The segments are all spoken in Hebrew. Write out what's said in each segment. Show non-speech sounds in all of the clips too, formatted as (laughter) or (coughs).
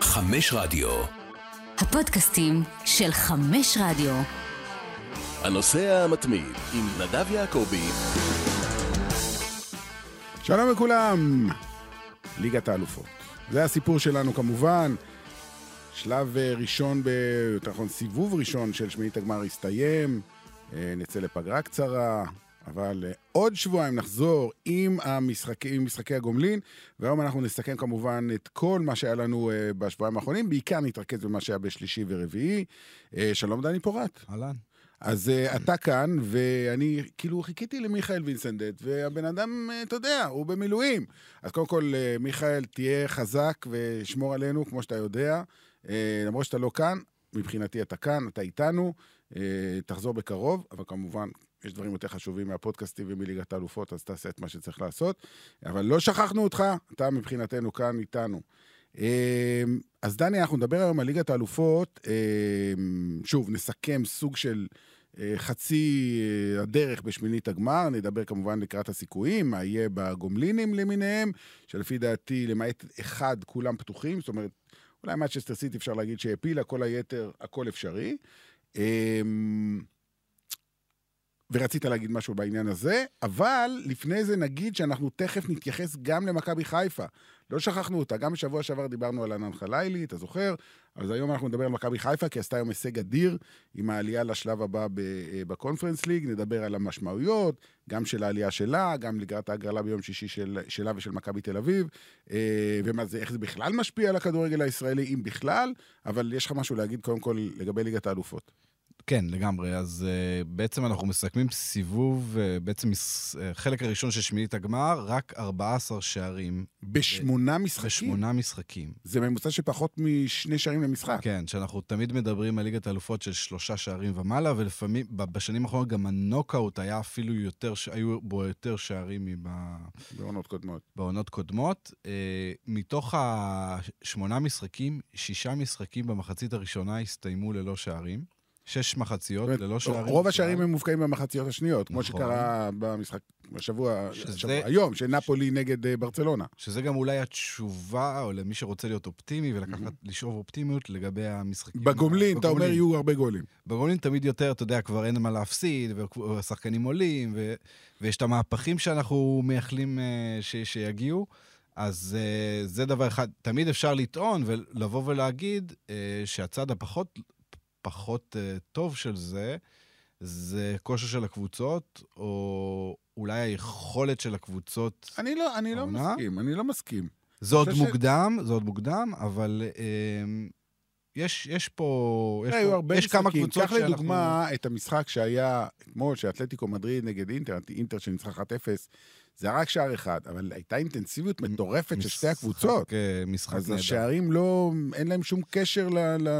חמש רדיו. הפודקאסטים של חמש רדיו. הנוסע המתמיד עם נדב יעקבי. שלום לכולם, ליגת האלופות. זה הסיפור שלנו כמובן. שלב אה, ראשון, ב... יותר נכון סיבוב ראשון של שמינית הגמר הסתיים. אה, נצא לפגרה קצרה, אבל אה, עוד שבועיים נחזור עם, המשחק, עם משחקי הגומלין, והיום אנחנו נסכם כמובן את כל מה שהיה לנו בשבועיים האחרונים, בעיקר נתרכז במה שהיה בשלישי ורביעי. שלום דני פורט. אהלן. אז uh, אתה כאן, ואני כאילו חיכיתי למיכאל וינסנדט, והבן אדם, uh, אתה יודע, הוא במילואים. אז קודם כל, uh, מיכאל, תהיה חזק ושמור עלינו, כמו שאתה יודע. Uh, למרות שאתה לא כאן, מבחינתי אתה כאן, אתה איתנו, uh, תחזור בקרוב, אבל כמובן, יש דברים יותר חשובים מהפודקאסטים ומליגת האלופות, אז תעשה את מה שצריך לעשות. אבל לא שכחנו אותך, אתה מבחינתנו כאן איתנו. אז דני, אנחנו נדבר היום על ליגת האלופות. שוב, נסכם סוג של אה, חצי אה, הדרך בשמינית הגמר, נדבר כמובן לקראת הסיכויים, מה יהיה בגומלינים למיניהם, שלפי דעתי, למעט אחד, כולם פתוחים, זאת אומרת, אולי מצ'סטר סיטי אפשר להגיד שהעפילה, כל היתר, הכל אפשרי. ורצית להגיד משהו בעניין הזה, אבל לפני זה נגיד שאנחנו תכף נתייחס גם למכבי חיפה. לא שכחנו אותה, גם בשבוע שעבר דיברנו על ענן חלילי, אתה זוכר? אז היום אנחנו נדבר על מכבי חיפה, כי עשתה היום הישג אדיר עם העלייה לשלב הבא אה, בקונפרנס ליג, נדבר על המשמעויות, גם של העלייה שלה, גם לקראת ההגרלה ביום שישי של, שלה ושל מכבי תל אביב, אה, ומה זה, זה בכלל משפיע על הכדורגל הישראלי, אם בכלל, אבל יש לך משהו להגיד קודם כל לגבי ליגת האלופות. כן, לגמרי. אז uh, בעצם אנחנו מסכמים סיבוב, uh, בעצם uh, חלק הראשון של שמינית הגמר, רק 14 שערים. בשמונה משחקים? בשמונה משחקים. זה ממוצע של פחות משני שערים למשחק. כן, שאנחנו תמיד מדברים על ליגת האלופות של שלושה שערים ומעלה, ולפעמים, בשנים האחרונות גם הנוקאוט היה אפילו יותר, היו בו יותר שערים מב... בעונות קודמות. בעונות קודמות. Uh, מתוך השמונה משחקים, שישה משחקים במחצית הראשונה הסתיימו ללא שערים. שש מחציות ללא שערים. רוב השערים הם מובקעים במחציות השניות, כמו נכון. שקרה במשחק, בשבוע, היום, של נפולי נגד אה, ברצלונה. שזה גם אולי התשובה, או למי שרוצה להיות אופטימי ולקחת, לשאוב אופטימיות לגבי המשחקים. בגומלין, אתה אומר, יהיו הרבה גולים. בגומלין תמיד יותר, אתה יודע, כבר אין מה להפסיד, והשחקנים עולים, ויש את המהפכים שאנחנו מייחלים אה, שיגיעו. אז uh, זה דבר אחד. תמיד אפשר לטעון ולבוא ולהגיד uh, שהצד הפחות פחות uh, טוב של זה, זה כושר של הקבוצות, או אולי היכולת של הקבוצות... אני לא, אני לא מסכים, אני לא מסכים. זה עוד מוקדם, ש... זה עוד מוקדם, אבל uh, יש, יש פה... יש, פה, יש כמה קבוצות שאנחנו... קח לדוגמה את המשחק שהיה אתמול, שאתלטיקו מדריד נגד אינטר, אינטר שניצחה 1-0. זה היה רק שער אחד, אבל הייתה אינטנסיביות מטורפת של שתי הקבוצות. אה, משחק נהדר. אז השערים לא, אין להם שום קשר,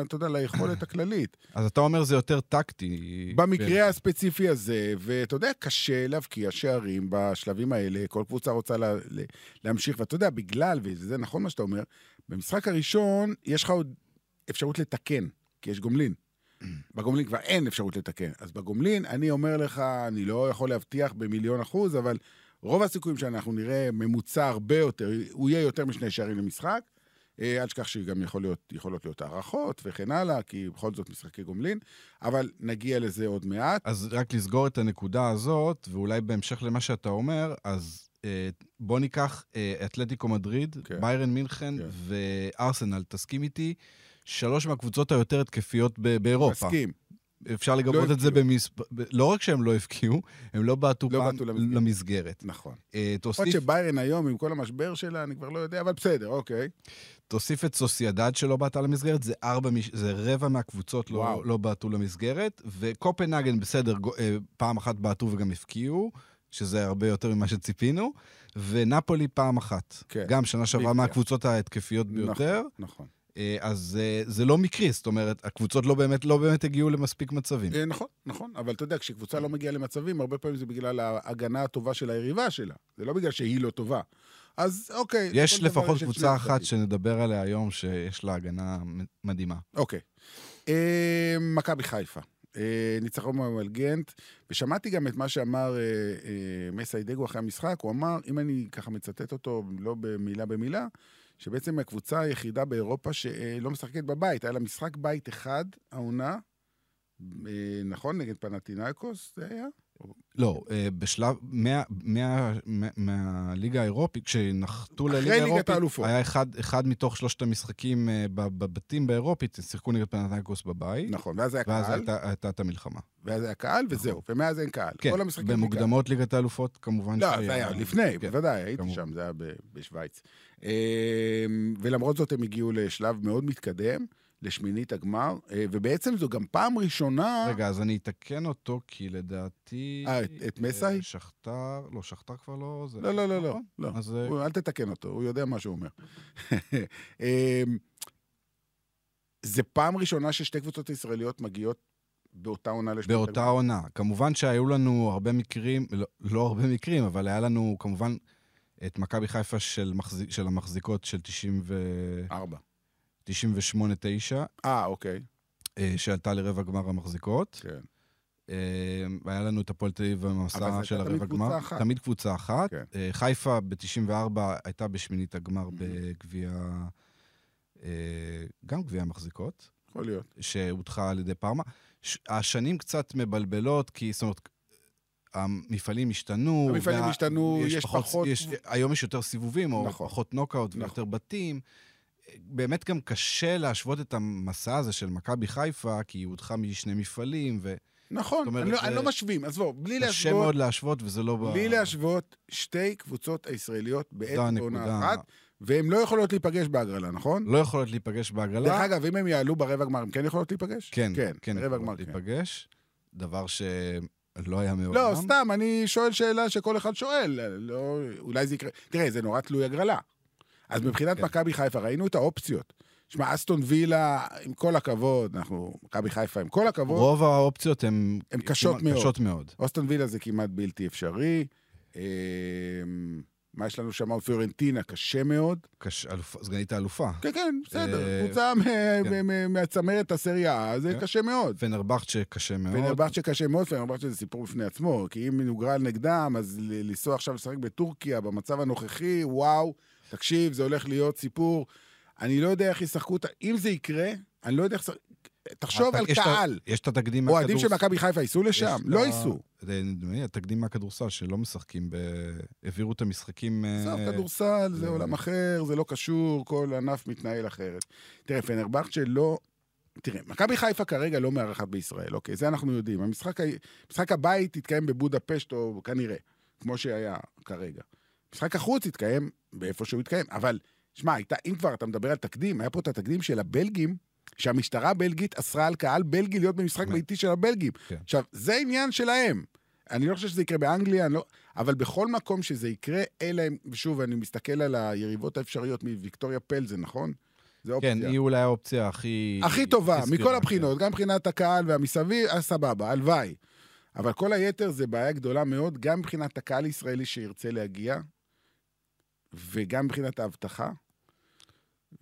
אתה יודע, ליכולת (coughs) הכללית. אז אתה אומר זה יותר טקטי. במקרה הספציפי הזה, ואתה יודע, קשה להבקיע שערים בשלבים האלה, כל קבוצה רוצה לה, להמשיך, ואתה יודע, בגלל, וזה נכון מה שאתה אומר, במשחק הראשון יש לך עוד אפשרות לתקן, כי יש גומלין. (coughs) בגומלין כבר אין אפשרות לתקן. אז בגומלין, אני אומר לך, אני לא יכול להבטיח במיליון אחוז, אבל רוב הסיכויים שאנחנו נראה ממוצע הרבה יותר, הוא יהיה יותר משני שערים למשחק. אה, אל תשכח שגם יכול להיות, יכולות להיות הערכות וכן הלאה, כי בכל זאת משחקי גומלין, אבל נגיע לזה עוד מעט. אז רק לסגור את הנקודה הזאת, ואולי בהמשך למה שאתה אומר, אז אה, בוא ניקח אה, אתלטיקו מדריד, כן. ביירן מינכן כן. וארסנל, תסכים איתי, שלוש מהקבוצות היותר התקפיות באירופה. מסכים. אפשר לגבות לא את זה במספר... לא רק שהם לא הפקיעו, הם לא בעטו לא פעם למסגרת. למסגרת. נכון. אה, תוסיף... עוד שביירן היום, עם כל המשבר שלה, אני כבר לא יודע, אבל בסדר, אוקיי. תוסיף את סוסיידד שלא בעטה למסגרת, זה, ארבע, זה רבע מהקבוצות לא, לא בעטו למסגרת, וקופנהגן, בסדר, אה, פעם אחת בעטו וגם הפקיעו, שזה הרבה יותר ממה שציפינו, ונפולי פעם אחת. כן. גם שנה שעברה מהקבוצות ההתקפיות נכון, ביותר. נכון, נכון. אה, אז אה, זה לא מקרי, זאת אומרת, הקבוצות לא באמת, לא באמת הגיעו למספיק מצבים. אה, נכון, נכון, אבל אתה יודע, כשקבוצה לא מגיעה למצבים, הרבה פעמים זה בגלל ההגנה הטובה של היריבה שלה. זה לא בגלל שהיא לא טובה. אז אוקיי. יש לפחות קבוצה אחת שנדבר עליה היום, שיש לה הגנה מדהימה. אוקיי. מכבי חיפה. ניצחון מאמלגנט, ושמעתי גם את מה שאמר מסי דגו אחרי המשחק, הוא אמר, אם אני ככה מצטט אותו, לא במילה במילה, שבעצם הקבוצה היחידה באירופה שלא משחקת בבית. היה לה משחק בית אחד, העונה, אה, נכון? נגד פנטינאיקוס זה היה? לא, אה, בשלב, מה- מה- מה- מהליגה האירופית, כשנחתו אחרי לליגה ליגת האירופית, האלופות. היה אחד, אחד מתוך שלושת המשחקים אה, בבתים באירופית, שיחקו נגד פנתנקוס בבית, נכון, ואז היה ואז קהל, הייתה, הייתה את המלחמה. ואז היה קהל, וזהו, ומאז אין קהל. כן. במוקדמות ליגת האלופות כמובן לא, זה היה לפני, כן. בוודאי, הייתי. שם, זה היה בשוויץ. אה, ולמרות זאת הם הגיעו לשלב מאוד מתקדם, לשמינית הגמר, אה, ובעצם זו גם פעם ראשונה... רגע, אז אני אתקן אותו, כי לדעתי... אה, את- את מסאי? אה, שכתר, לא, שכתר כבר לא... זה, לא, לא, לא, לא. נכון? לא. אז אה, הוא- אל תתקן אותו, הוא יודע מה שהוא אומר. (laughs) אמ, זה פעם ראשונה ששתי קבוצות ישראליות מגיעות באותה עונה לשמינית באותה עונה. כמובן שהיו לנו הרבה מקרים, לא, לא הרבה מקרים, אבל היה לנו כמובן את מכבי חיפה של, מחזיק, של המחזיקות של 90 ו... ארבע. 98-9, אה, אוקיי, אה, שעלתה לרבע גמר המחזיקות. כן. אה, היה לנו את הפועל תל אביב אבל במסע זה של הרבע תמיד גמר. קבוצה אחת. תמיד קבוצה אחת. כן. אה, חיפה ב-94 הייתה בשמינית הגמר Mm-hmm. בגביע... גם גביע המחזיקות. יכול להיות. שהודחה על ידי פארמה. ש- השנים קצת מבלבלות, כי זאת אומרת, המפעלים השתנו. המפעלים השתנו, יש פחות- יש, היום יש יותר סיבובים, או נכון. פחות נוקאוט נכון. ויותר בתים. באמת גם קשה להשוות את המסע הזה של מכבי חיפה, כי היא הודחה משני מפעלים, וקשה נכון, אומרת, אני לא- זה- אני לא משווים, עזבו, בלי להשוות, מאוד להשוות, וזה לא... ב- בלי להשוות שתי קבוצות הישראליות בעת עונה. אחת, והן לא יכולות להיפגש בהגרלה, נכון? לא יכולות להיפגש דרך בהגרלה. אגב, אם הם יעלו ברבע גמר, הם כן יכולות להיפגש? כן, כן, כן, יכולות גמר, כן. להיפגש. דבר שלא היה מעולם. לא, סתם, אני שואל שאלה שכל אחד שואל. לא, אולי זה יקרה. תראה, זה נורא תלוי הגרלה. אז מבחינת כן. מכבי חיפה, ראינו את האופציות. שמע, אסטון וילה, עם כל הכבוד, אנחנו, מכבי חיפה, עם כל הכבוד, רוב האופציות הן... הן קשות מאוד. קשות מאוד. אסטון וילה זה כמעט בלתי אפשרי. אה, מה יש לנו שם? פיורנטינה, קשה מאוד. קש... אלופ... סגנית האלופה. כן, כן, בסדר. אה, קבוצה מ- כן. מ- מהצמרת הסריה A, זה כן. קשה מאוד. פנרבכצ'ה קשה מאוד. פנרבכצ'ה קשה מאוד, פנרבכצ'ה זה סיפור בפני עצמו, כי אם נוגרל נגדם, אז לנסוע עכשיו לשחק בטורקיה במצב הנוכחי, וואו, תקשיב, זה הולך להיות סיפור. אני לא יודע איך ישחקו אותה, אם זה יקרה, אני לא יודע איך... תחשוב על יש קהל. יש את התקדים אוהדים של מכבי חיפה ייסעו לשם? לא ה- ייסעו. נדמה לי התקדים מהכדורסל, שלא משחקים ב... העבירו את המשחקים... אה, עזוב, כדורסל זה עולם אחר, זה לא קשור, כל ענף מתנהל אחרת. תראה, פנרבכצ'ה לא... תראה, מכבי חיפה כרגע לא מארחת בישראל, אוקיי? זה אנחנו יודעים. המשחק. משחק הבית יתקיים בבודפשט, או כנראה, כמו שהיה כרגע. משחק החוץ יתקיים באיפה שהוא יתקיים, אבל, שמע, אם כבר אתה מדבר על תקדים, היה פה את התקדים של הבלגים, שהמשטרה הבלגית אסרה על קהל בלגי להיות במשחק כן. ביתי של הבלגים. כן. עכשיו, זה עניין שלהם. אני לא חושב שזה יקרה באנגליה, לא... אבל בכל מקום שזה יקרה, אלא אם, ושוב, אני מסתכל על היריבות האפשריות מוויקטוריה פלזן, נכון? זה אופציה. כן, היא אולי האופציה הכי... הכי טובה, מכל כן. הבחינות, גם מבחינת הקהל והמסביב, אז סבבה, הלוואי. אבל כל היתר זה בעיה גדולה מאוד, גם מבחינת הקהל הישראלי שירצה להגיע, וגם מבחינת האבטחה,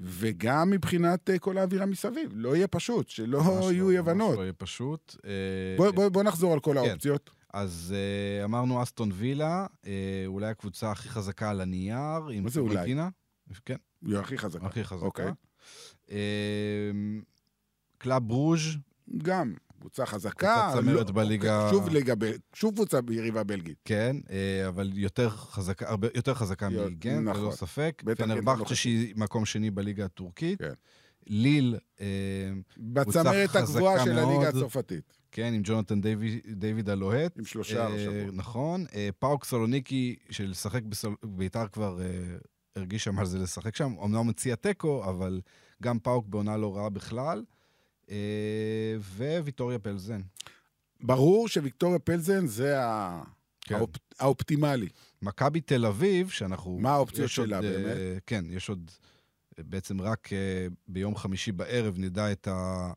וגם מבחינת אה, כל האווירה מסביב. לא יהיה פשוט, שלא ממש יהיו לא, אי-הבנות. לא יהיה פשוט. אה, בוא, בוא, בוא נחזור על כל כן. האופציות. אז אה, אמרנו אסטון וילה, אה, אולי הקבוצה הכי חזקה על הנייר, עם מה זה אולי? כן, היא הכי חזקה. הכי חזקה. אוקיי. אה, קלאב ברוז', גם, קבוצה חזקה. קבוצת צמרת בליגה- שוב, ליגה, שוב קבוצה ביריבה בלגית. כן, אה, אבל יותר חזקה, הרבה יותר חזקה יות- מגן, נכון. ללא ספק. כן, לא פנרבכצ'ה חשוב. שהיא מקום שני בליגה הטורקית. כן. ליל, אה, בצמרת חזקה הגבוהה של הליגה מאוד. הצרפתית. כן, עם ג'ונתן דיווי- דיוויד הלוהט. עם שלושה אה. נכון. אה, פאוק סלוניקי, שלשחק בביתר כבר אה, הרגישה מה זה לשחק שם. אמנם הציע תיקו, אבל גם פאוק בעונה לא רעה בכלל. אה, וויטוריה פלזן. ברור שוויקטוריה פלזן זה ה... כן. האופ... האופטימלי. מכבי תל אביב, שאנחנו... מה האופציות יש עוד, שלה, אה, באמת? כן, יש עוד... אה, בעצם רק אה, ביום חמישי בערב נדע את ה...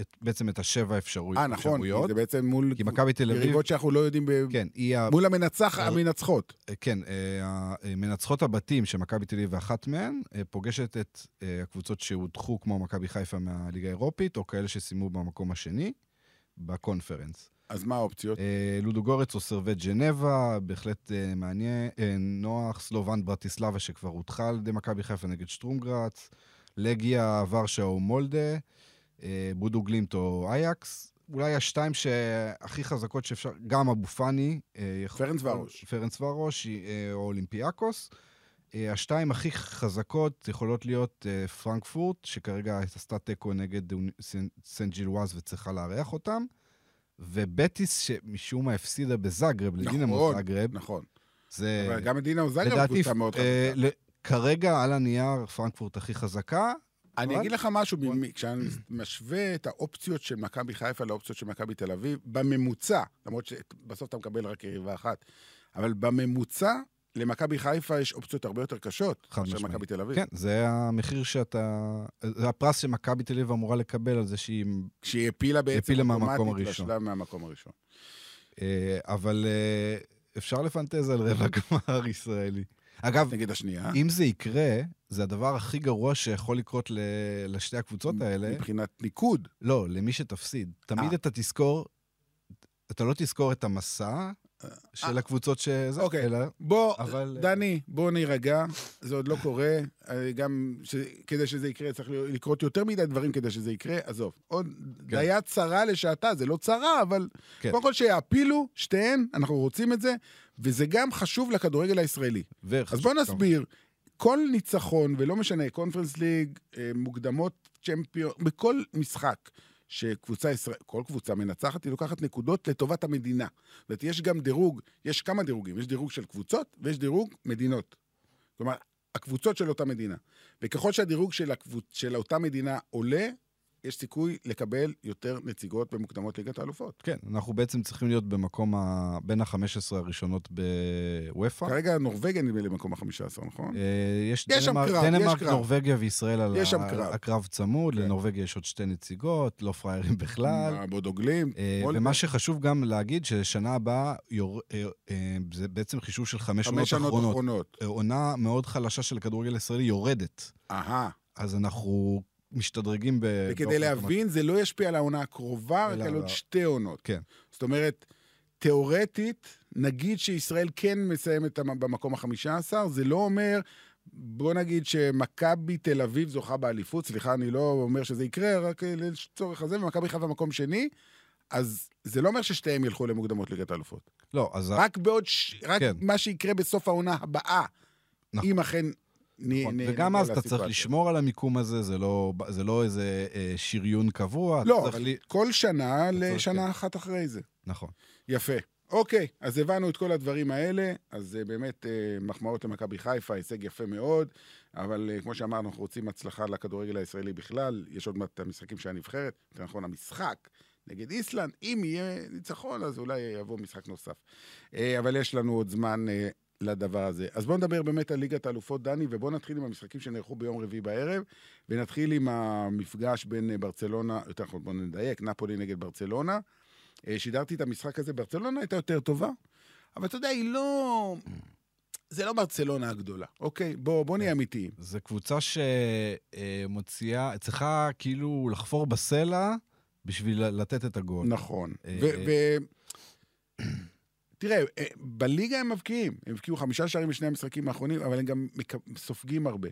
את... בעצם את השבע אפשרויות. אה, נכון, כי אפשרויות. זה בעצם מול כי מכבי תל אביב... יריבות שאנחנו לא יודעים, ב... כן, היא ה... מול המנצח, אה, המנצחות. כן, אה, מנצחות הבתים של מכבי תל אביב ואחת מהן, אה, פוגשת את אה, הקבוצות שהודחו כמו מכבי חיפה מהליגה האירופית, או כאלה שסיימו במקום השני, בקונפרנס. אז מה האופציות? אה, לודוגורץ או סרווט ג'נבה, בהחלט אה, מעניין, אה, נוח, סלובן ברטיסלבה שכבר הודחה על ידי מכבי חיפה נגד שטורם גראץ, לגיה ורשה או מולדה, בודו גלימט או אייאקס. אולי השתיים שהכי חזקות שאפשר, גם אבו פאני. פרנצווארוש. פרנצווארוש או אולימפיאקוס. השתיים הכי חזקות יכולות להיות פרנקפורט, שכרגע עשתה תיקו נגד סן ג'ילואז וצריכה לארח אותם, ובטיס שמשום מה הפסידה בזאגרב, לדינמו נכון, זאגרב. נכון. זה אבל גם מדינה זאגרב קבוצה מאוד אה, חזקה. ל- כרגע על הנייר פרנקפורט הכי חזקה. אני אבל- אגיד לך משהו, במ- כשאני משווה את האופציות של מכבי חיפה לאופציות של מכבי תל אביב, בממוצע, למרות שבסוף אתה מקבל רק יריבה אחת, אבל בממוצע, למכבי חיפה יש אופציות הרבה יותר קשות מאשר. מכבי תל אביב. כן, זה המחיר שאתה... זה הפרס שמכבי תל אביב אמורה לקבל על זה שהיא... כשהיא העפילה בעצם העפילה מהמקום אוטומטית הראשון. לשלב מהמקום הראשון. אה, אבל אה, אפשר לפנטז על רבע גמר ישראלי. אגב, נגד השנייה, אם זה יקרה, זה הדבר הכי גרוע שיכול לקרות ל- לשתי הקבוצות האלה. מבחינת ניקוד. לא, למי שתפסיד. תמיד אה. אתה תזכור, אתה לא תזכור את המסע של הקבוצות שזה, אוקיי. אלא... בוא, אבל- דני, בוא נירגע, זה עוד לא קורה. אה, גם ש... כדי שזה יקרה, צריך לקרות יותר מדי דברים כדי שזה יקרה. עזוב, עוד דייה צרה לשעתה, זה לא צרה, אבל כן. קודם כל שיעפילו, שתיהן, אנחנו רוצים את זה, וזה גם חשוב לכדורגל הישראלי. אז בוא נסביר. כל ניצחון, ולא משנה, קונפרנס ליג, אה, מוקדמות צ'מפיון, בכל משחק שקבוצה ישראל, כל קבוצה מנצחת, היא לוקחת נקודות לטובת המדינה. זאת אומרת, יש גם דירוג, יש כמה דירוגים, יש דירוג של קבוצות ויש דירוג מדינות. כלומר, הקבוצות של אותה מדינה. וככל שהדירוג של, הקבוצ... של אותה מדינה עולה, יש סיכוי לקבל יותר נציגות במוקדמות ליגת האלופות. כן, אנחנו בעצם צריכים להיות במקום ה... בין ה-15 הראשונות בוופא. כרגע נורבגיה נדמה לי במקום ה-15, נכון? אה, יש יש שם דנמרק, קרב, יש דנמרק, קרב. נורבגיה וישראל על יש שם קרב. הקרב צמוד, כן. לנורבגיה יש עוד שתי נציגות, לא פראיירים בכלל. בודוגלים. אה, ומה שחשוב גם להגיד, ששנה הבאה יור... אה, אה, זה בעצם חישוב של חמש שנות אחרונות. אחרונות. אה, עונה מאוד חלשה של הכדורגל הישראלי יורדת. אהה. אז אנחנו משתדרגים ב... וכדי להבין, זה לא ישפיע על העונה הקרובה, רק על עוד שתי עונות. כן. זאת אומרת, תיאורטית, נגיד שישראל כן מסיימת במקום החמישה עשר, זה לא אומר, בוא נגיד שמכבי תל אביב זוכה באליפות, סליחה, אני לא אומר שזה יקרה, רק לצורך הזה, ומכבי חיפה במקום שני, אז זה לא אומר ששתיהם ילכו למוקדמות ליגת האלופות. לא, אז... רק בעוד, ש... רק כן. מה שיקרה בסוף העונה הבאה, נכון. אם אכן. נכון. וגם אז אתה צריך. לשמור על המיקום הזה, זה לא, זה לא איזה אה, שריון קבוע. לא, אבל לי- כל שנה לשנה כן. אחת אחרי זה. נכון. יפה. אוקיי, אז הבנו את כל הדברים האלה, אז uh, באמת uh, מחמאות למכבי חיפה, הישג יפה מאוד, אבל uh, כמו שאמרנו, אנחנו רוצים הצלחה לכדורגל הישראלי בכלל, יש עוד מעט את המשחקים של הנבחרת, יותר נכון המשחק נגד איסלנד, אם יהיה ניצחון, אז אולי יבוא משחק נוסף. Uh, אבל יש לנו עוד זמן uh, לדבר הזה. אז בואו נדבר באמת על ליגת האלופות, דני, ובואו נתחיל עם המשחקים שנערכו ביום רביעי בערב, ונתחיל עם המפגש בין uh, ברצלונה, יותר נכון, בואו נדייק, נפולי נגד ברצלונה. אה, שידרתי את המשחק הזה, ברצלונה הייתה יותר טובה, אבל אתה יודע, היא לא... זה לא ברצלונה הגדולה, אוקיי? בוא, בוא נהיה אמיתיים. זו קבוצה שמוציאה, צריכה כאילו לחפור בסלע בשביל לתת את הגול. נכון. אה, ו... תראה, אה, בליגה הם מבקיעים. הם הבקיעו חמישה שערים בשני המשחקים האחרונים, אבל הם גם סופגים הרבה.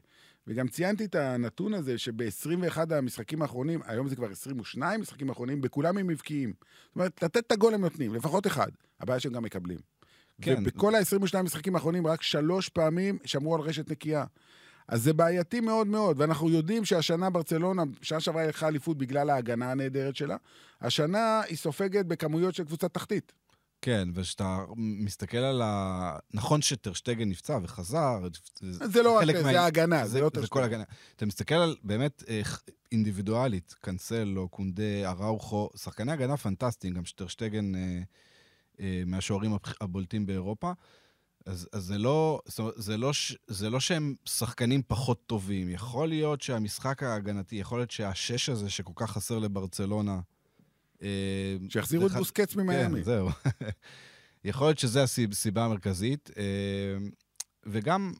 וגם ציינתי את הנתון הזה, שב-21 המשחקים האחרונים, היום זה כבר 22 משחקים האחרונים, בכולם הם מבקיעים. זאת אומרת, לתת את הגול הם נותנים, לפחות אחד. הבעיה שהם גם מקבלים. כן. ובכל ה-22 משחקים האחרונים, רק שלוש פעמים שמרו על רשת נקייה. אז זה בעייתי מאוד מאוד, ואנחנו יודעים שהשנה ברצלונה, שנה שעברה היא לקחה אליפות בגלל ההגנה הנהדרת שלה, השנה היא סופגת בכמויות של קבוצת תחתית. כן, וכשאתה מסתכל על ה... נכון שטרשטגן נפצע וחזר, זה לא רק, חלק זה מה- ההגנה, זה לא זה טרשטגן. כל הגנה. אתה מסתכל על באמת איך אינדיבידואלית, קנסלו, קונדה, אראוכו, שחקני הגנה פנטסטיים, גם שטרשטגן אה, אה, מהשוערים הבולטים באירופה. אז, אז זה, לא, זה, לא, זה לא שהם שחקנים פחות טובים. יכול להיות שהמשחק ההגנתי, יכול להיות שהשש הזה שכל כך חסר לברצלונה... אה, שיחזירו את ח- בוסקץ ממיאמי. כן, זהו. (laughs) יכול להיות שזו הסיבה המרכזית. אה, וגם,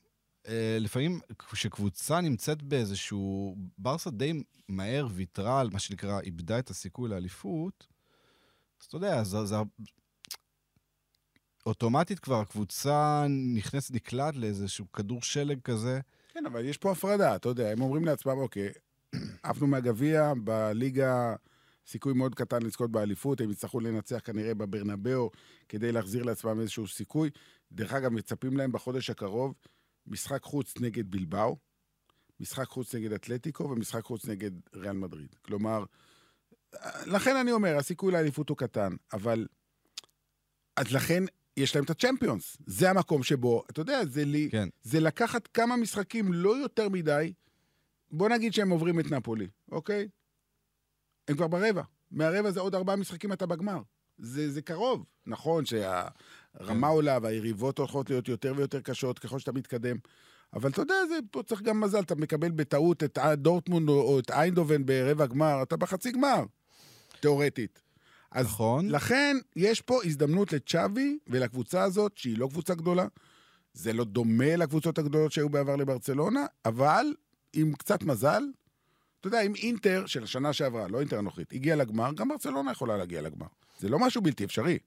אה, לפעמים כשקבוצה נמצאת באיזשהו... ברסה די מהר ויתרה על מה שנקרא, איבדה את הסיכוי לאליפות, אז אתה יודע, זה, זה... אוטומטית כבר הקבוצה נכנסת, נקלט לאיזשהו כדור שלג כזה. כן, אבל יש פה הפרדה, אתה יודע, הם אומרים לעצמם, אוקיי, (clears throat) עפנו מהגביע, בליגה סיכוי מאוד קטן לזכות באליפות, הם יצטרכו לנצח כנראה בברנבאו כדי להחזיר לעצמם איזשהו סיכוי. דרך אגב, מצפים להם בחודש הקרוב משחק חוץ נגד בלבאו, משחק חוץ נגד אתלטיקו ומשחק חוץ נגד ריאל מדריד. כלומר, לכן אני אומר, הסיכוי לאליפות הוא קטן, אבל... אז לכן יש להם את הצ'מפיונס. זה המקום שבו, אתה יודע, זה, לי, כן. זה לקחת כמה משחקים לא יותר מדי, בוא נגיד שהם עוברים את נפולי, אוקיי? הם כבר ברבע. מהרבע זה עוד ארבעה משחקים אתה בגמר. זה, זה קרוב. נכון שהרמה. עולה והיריבות הולכות להיות יותר ויותר קשות ככל שאתה מתקדם. אבל אתה יודע, זה, פה צריך גם מזל, אתה מקבל בטעות את דורטמונד או, או את איינדובן ברבע גמר, אתה בחצי גמר, תיאורטית. אז נכון. לכן, יש פה הזדמנות לצ'אבי ולקבוצה הזאת, שהיא לא קבוצה גדולה. זה לא דומה לקבוצות הגדולות שהיו בעבר לברצלונה, אבל עם קצת מזל, אתה יודע, אם אינטר של השנה שעברה, לא אינטר הנוכחית, הגיעה לגמר, גם ברצלונה יכולה להגיע לגמר. זה לא משהו בלתי אפשרי.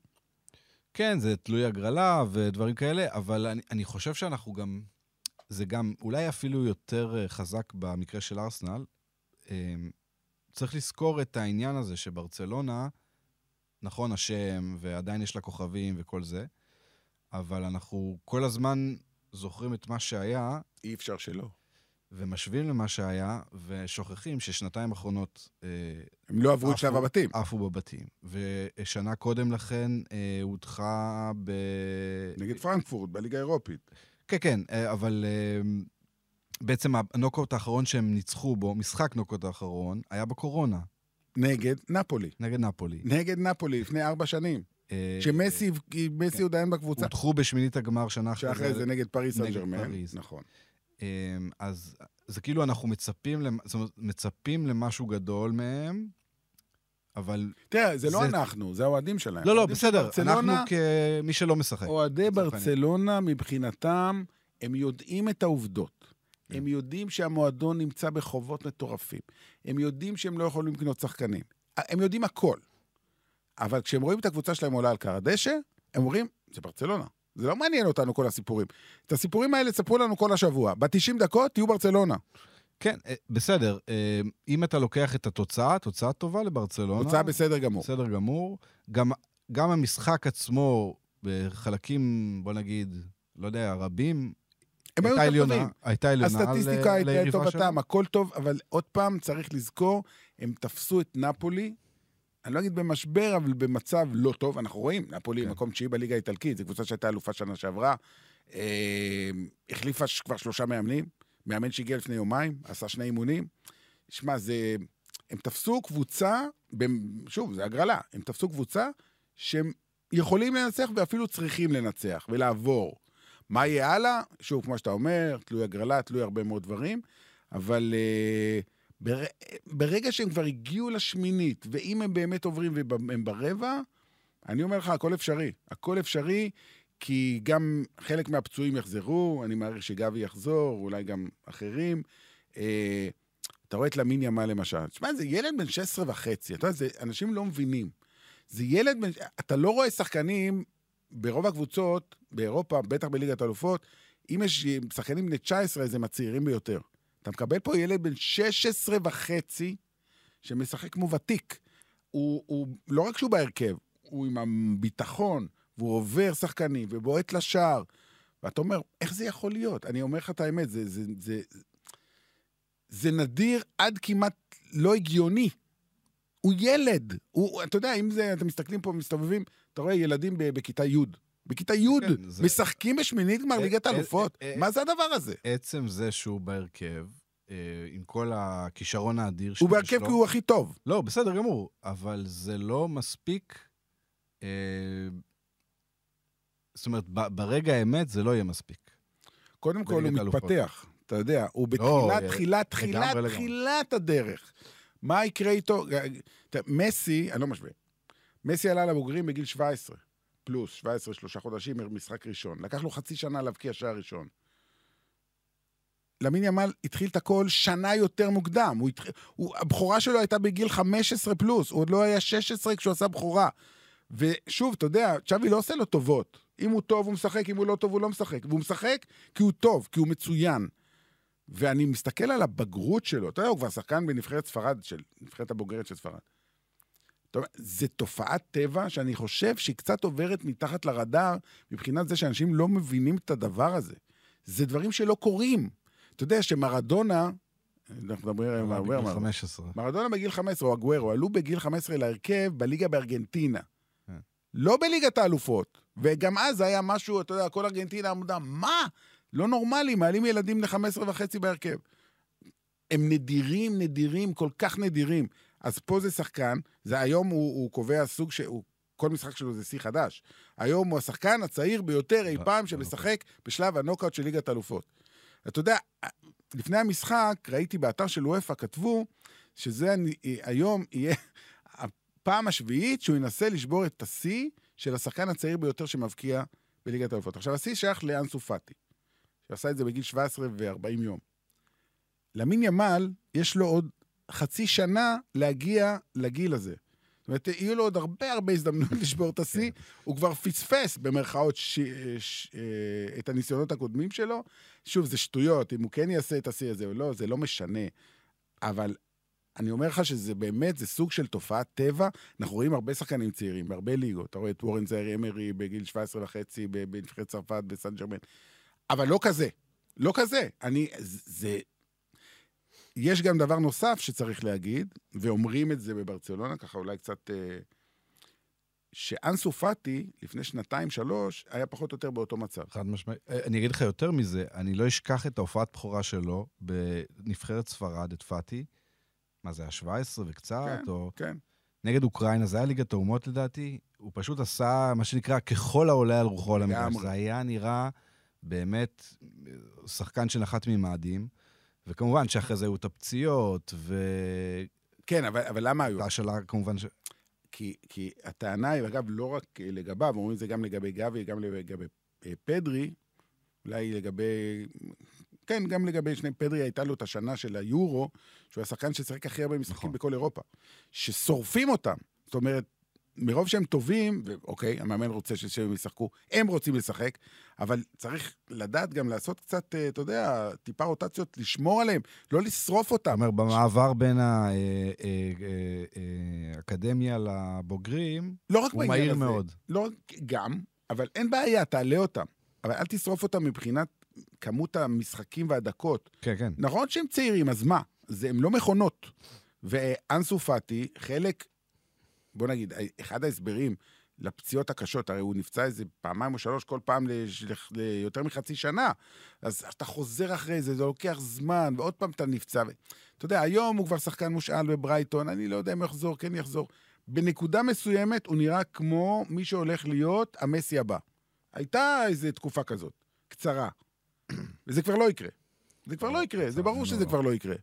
כן, זה תלוי הגרלה ודברים כאלה, אבל אני, אני חושב שאנחנו גם... זה גם אולי אפילו יותר אה, חזק במקרה של ארסנל. אה, צריך לזכור את העניין הזה שברצלונה, נכון, השם, ועדיין יש לה כוכבים וכל זה, אבל אנחנו כל הזמן זוכרים את מה שהיה, אי אפשר שלא. ומשווים למה שהיה, ושוכחים ששנתיים אחרונות אה, הם לא עברו את שלב הבתים. עפו בבתים. ושנה קודם לכן אה, הודחה ב... נגד פרנקפורט, בליגה האירופית. כן, כן, אה, אבל אה, בעצם הנוקאוט האחרון שהם ניצחו בו, משחק נוקאוט האחרון, היה בקורונה, נגד נפולי. נגד נפולי. נגד נפולי, לפני ארבע שנים. אה, שמסי מסי עוד עדיין בקבוצה. הודחו בשמינית הגמר שנה אחרי שאחרי זה נגד פריס סן ג'רמן. נכון. אה, אז זה כאילו אנחנו מצפים, זאת אומרת, מצפים למשהו גדול מהם, אבל... תראה, זה לא זה- אנחנו, זה האוהדים שלהם. לא, לא, בסדר, ברצלונה- אנחנו כמי שלא משחק. אוהדי. ברצלונה, מבחינתם, הם יודעים את העובדות. כן. הם יודעים שהמועדון נמצא בחובות מטורפים. הם יודעים שהם לא יכולים לקנות שחקנים. הם יודעים הכל. אבל כשהם רואים את הקבוצה שלהם עולה על קר הדשא, הם אומרים, זה ברצלונה. זה לא מעניין אותנו כל הסיפורים. את הסיפורים האלה תספרו לנו כל השבוע. ב-90 דקות תהיו ברצלונה. כן, אה, בסדר. אה, אם אתה לוקח את התוצאה, תוצאה טובה לברצלונה. הוצאה בסדר גמור. בסדר גמור. גם, גם המשחק עצמו, בחלקים, בוא נגיד, לא יודע, רבים, הם היו יותר טובים. הייתה עליונה הסטטיסטיקה הייתה לטובתם, שלהם. הכל טוב, אבל עוד פעם, צריך לזכור, הם תפסו את נפולי, אני לא אגיד במשבר, אבל במצב לא טוב. אנחנו רואים, נפולי כן. מקום תשיעי בליגה האיטלקית, זו קבוצה שהייתה אלופה שנה שעברה. אה, החליפה ש- כבר שלושה מאמנים, מאמן שהגיע לפני יומיים, עשה שני אימונים. שמע, זה... הם תפסו קבוצה, שוב, זה הגרלה, הם תפסו קבוצה שהם יכולים לנצח ואפילו צריכים לנצח ולעבור. מה יהיה הלאה? שוב, כמו שאתה אומר, תלוי הגרלה, תלוי הרבה מאוד דברים, אבל uh, בר... ברגע שהם כבר הגיעו לשמינית, ואם הם באמת עוברים והם ברבע, אני אומר לך, הכל אפשרי. הכל אפשרי, כי גם חלק מהפצועים יחזרו, אני מעריך שגבי יחזור, אולי גם אחרים. Uh, אתה רואה את למין ימה למשל. תשמע, זה ילד בן 16 וחצי, אתה יודע, זה, אנשים לא מבינים. זה ילד בן... אתה לא רואה שחקנים ברוב הקבוצות, באירופה, בטח בליגת האלופות, אם יש שחקנים בני 19, אז הם הצעירים ביותר. אתה מקבל פה ילד בן 16 וחצי, שמשחק כמו ותיק. הוא, הוא, לא רק שהוא בהרכב, הוא עם הביטחון, והוא עובר שחקנים, ובועט לשער. ואתה אומר, איך זה יכול להיות? אני אומר לך את האמת, זה, זה, זה, זה נדיר עד כמעט לא הגיוני. הוא ילד. הוא, אתה יודע, אם זה, אתם מסתכלים פה, מסתובבים, אתה רואה ילדים בכיתה י'. בכיתה י', כן, זה- משחקים בשמינית גמר ליגת האלופות. מה זה הדבר הזה? עצם זה שהוא בהרכב, אה, עם כל הכישרון האדיר שיש לו... הוא בהרכב כי הוא הכי טוב. לא, בסדר גמור, אבל זה לא מספיק... אה, זאת אומרת, ברגע האמת זה לא יהיה מספיק. קודם כל הוא. מתפתח, אתה יודע, הוא לא, בתחילת, אה, תחילת, תחילת. תחילת הדרך. מה יקרה איתו? מסי, אני לא משווה, מסי עלה לבוגרים בגיל 17, פלוס 17, שלושה חודשים, משחק ראשון. לקח לו חצי שנה להבקיע שער ראשון. למין ימל התחיל את הכל שנה יותר מוקדם. הוא התח... הוא... הבכורה שלו הייתה בגיל 15 פלוס, הוא עוד לא היה 16 כשהוא עשה בכורה. ושוב, אתה יודע, צ'אבי לא עושה לו טובות. אם הוא טוב, הוא משחק, אם הוא לא טוב, הוא לא משחק. והוא משחק כי הוא טוב, כי הוא מצוין. ואני מסתכל על הבגרות שלו, אתה יודע, הוא כבר שחקן בנבחרת ספרד, של נבחרת הבוגרת של ספרד. טוב, זה תופעת טבע שאני חושב שהיא קצת עוברת מתחת לרדאר, מבחינת זה שאנשים לא מבינים את הדבר הזה. זה דברים שלא קורים. אתה יודע שמרדונה, אנחנו מדברים היום על בגיל מרדונה. 15. מרדונה בגיל 15, או אגוורו, עלו בגיל 15 להרכב בליגה בארגנטינה. כן. לא בליגת האלופות. וגם אז היה משהו, אתה יודע, כל ארגנטינה עמדה, מה? לא נורמלי, מעלים ילדים ל-15 וחצי בהרכב. הם נדירים, נדירים, כל כך נדירים. אז פה זה שחקן, זה היום הוא, הוא קובע סוג ש... הוא, כל משחק שלו זה שיא חדש. היום הוא השחקן הצעיר ביותר אי ב- פעם שמשחק בשלב הנוקאוט של ליגת האלופות. אתה יודע, לפני המשחק ראיתי באתר של וופא, כתבו שזה אני- היום יהיה הפעם השביעית שהוא ינסה לשבור את השיא של השחקן הצעיר ביותר שמבקיע בליגת האלופות. עכשיו, השיא שייך לאנסו פאטי, שעשה את זה בגיל 17 ו-40 יום. למין ימל, יש לו עוד חצי שנה להגיע לגיל הזה. זאת אומרת, יהיו לו עוד הרבה הרבה הזדמנויות (laughs) לשבור את השיא. הוא כבר פספס, במרכאות, ש... ש... אה, את הניסיונות הקודמים שלו. שוב, זה שטויות, אם הוא כן יעשה את השיא הזה או לא, זה לא משנה. אבל אני אומר לך שזה באמת, זה סוג של תופעת טבע. אנחנו רואים הרבה שחקנים צעירים, בהרבה ליגות. אתה רואה את וורן זארי אמרי בגיל 17 וחצי בנבחרת צרפת, בסן ג'רמן. אבל לא כזה. לא כזה. אני, זה... יש גם דבר נוסף שצריך להגיד, ואומרים את זה בברצלונה, ככה אולי קצת... אה, שאנסו פאטי, לפני שנתיים-שלוש, היה פחות או יותר באותו מצב. חד משמעית. אה, אני אגיד לך יותר מזה, אני לא אשכח את ההופעת בכורה שלו בנבחרת ספרד, את פאטי. מה זה היה 17 וקצת, כן, או כן. נגד אוקראינה, זה היה ליגת האומות לדעתי. הוא פשוט עשה מה שנקרא ככל העולה על רוחו על המגרש. זה היה נראה באמת אה, שחקן שנחת ממאדים. וכמובן שאחרי זה היו את הפציעות, כן, אבל, אבל למה היו? והשאלה כמובן ש... כי, כי הטענה היא, אגב, לא רק לגביו, אומרים את זה גם לגבי גבי, גם לגבי אה, פדרי, אולי לגבי... כן, גם לגבי שני פדרי הייתה לו את השנה של היורו, שהוא השחקן ששיחק הכי הרבה משחקים נכון. בכל אירופה. ששורפים אותם. זאת אומרת, מרוב שהם טובים, ואוקיי, המאמן רוצה שהם ישחקו, הם רוצים לשחק, אבל צריך לדעת גם לעשות קצת, אה, אתה יודע, טיפה רוטציות, לשמור עליהם, לא לשרוף אותם. אומר, במעבר בין אה, האקדמיה לבוגרים, לא רק הוא מהיר הזה. מאוד. לא רק, גם, אבל אין בעיה, תעלה אותם. אבל אל תשרוף אותם מבחינת כמות המשחקים והדקות. כן, כן. נכון שהם צעירים, אז מה? זה, הם לא מכונות. ואנסו פאטי, חלק, בוא נגיד, אחד ההסברים לפציעות הקשות, הרי הוא נפצע איזה פעמיים או שלוש, כל פעם לש- ליותר מחצי שנה. אז אתה חוזר אחרי זה, זה לוקח זמן, ועוד פעם אתה נפצע. ו- אתה יודע, היום הוא כבר שחקן מושאל בברייטון, אני לא יודע אם יחזור, כן יחזור. בנקודה מסוימת הוא נראה כמו מי שהולך להיות המסי הבא. הייתה איזו תקופה כזאת, קצרה. וזה כבר לא יקרה. זה כבר לא יקרה, זה ברור שזה כבר לא יקרה.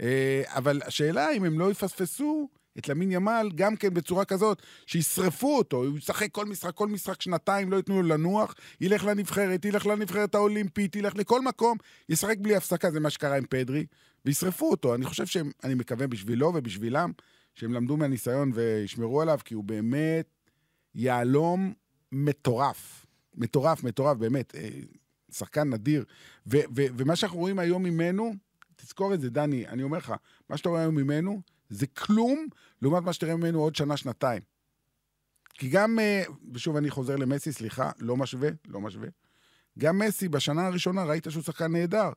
אה, אבל השאלה אם הם לא יפספסו את למין ימל גם כן בצורה כזאת, שישרפו אותו, הוא ישחק כל משחק, כל משחק שנתיים, לא ייתנו לו לנוח, ילך לנבחרת, ילך לנבחרת האולימפית, ילך לכל מקום, ישחק בלי הפסקה, זה מה שקרה עם פדרי, וישרפו אותו. אני חושב שהם, אני מקווה בשבילו ובשבילם, שהם למדו מהניסיון וישמרו עליו, כי הוא באמת יהלום מטורף. מטורף, מטורף, באמת. אה, שחקן נדיר. ו- ו- ומה שאנחנו רואים היום ממנו, תזכור את זה, דני, אני אומר לך, מה שאתה רואה היום ממנו, זה כלום לעומת מה שתראה ממנו עוד שנה, שנתיים. כי גם, אה, ושוב אני חוזר למסי, סליחה, לא משווה, לא משווה. גם מסי, בשנה הראשונה ראית שהוא שחקן נהדר.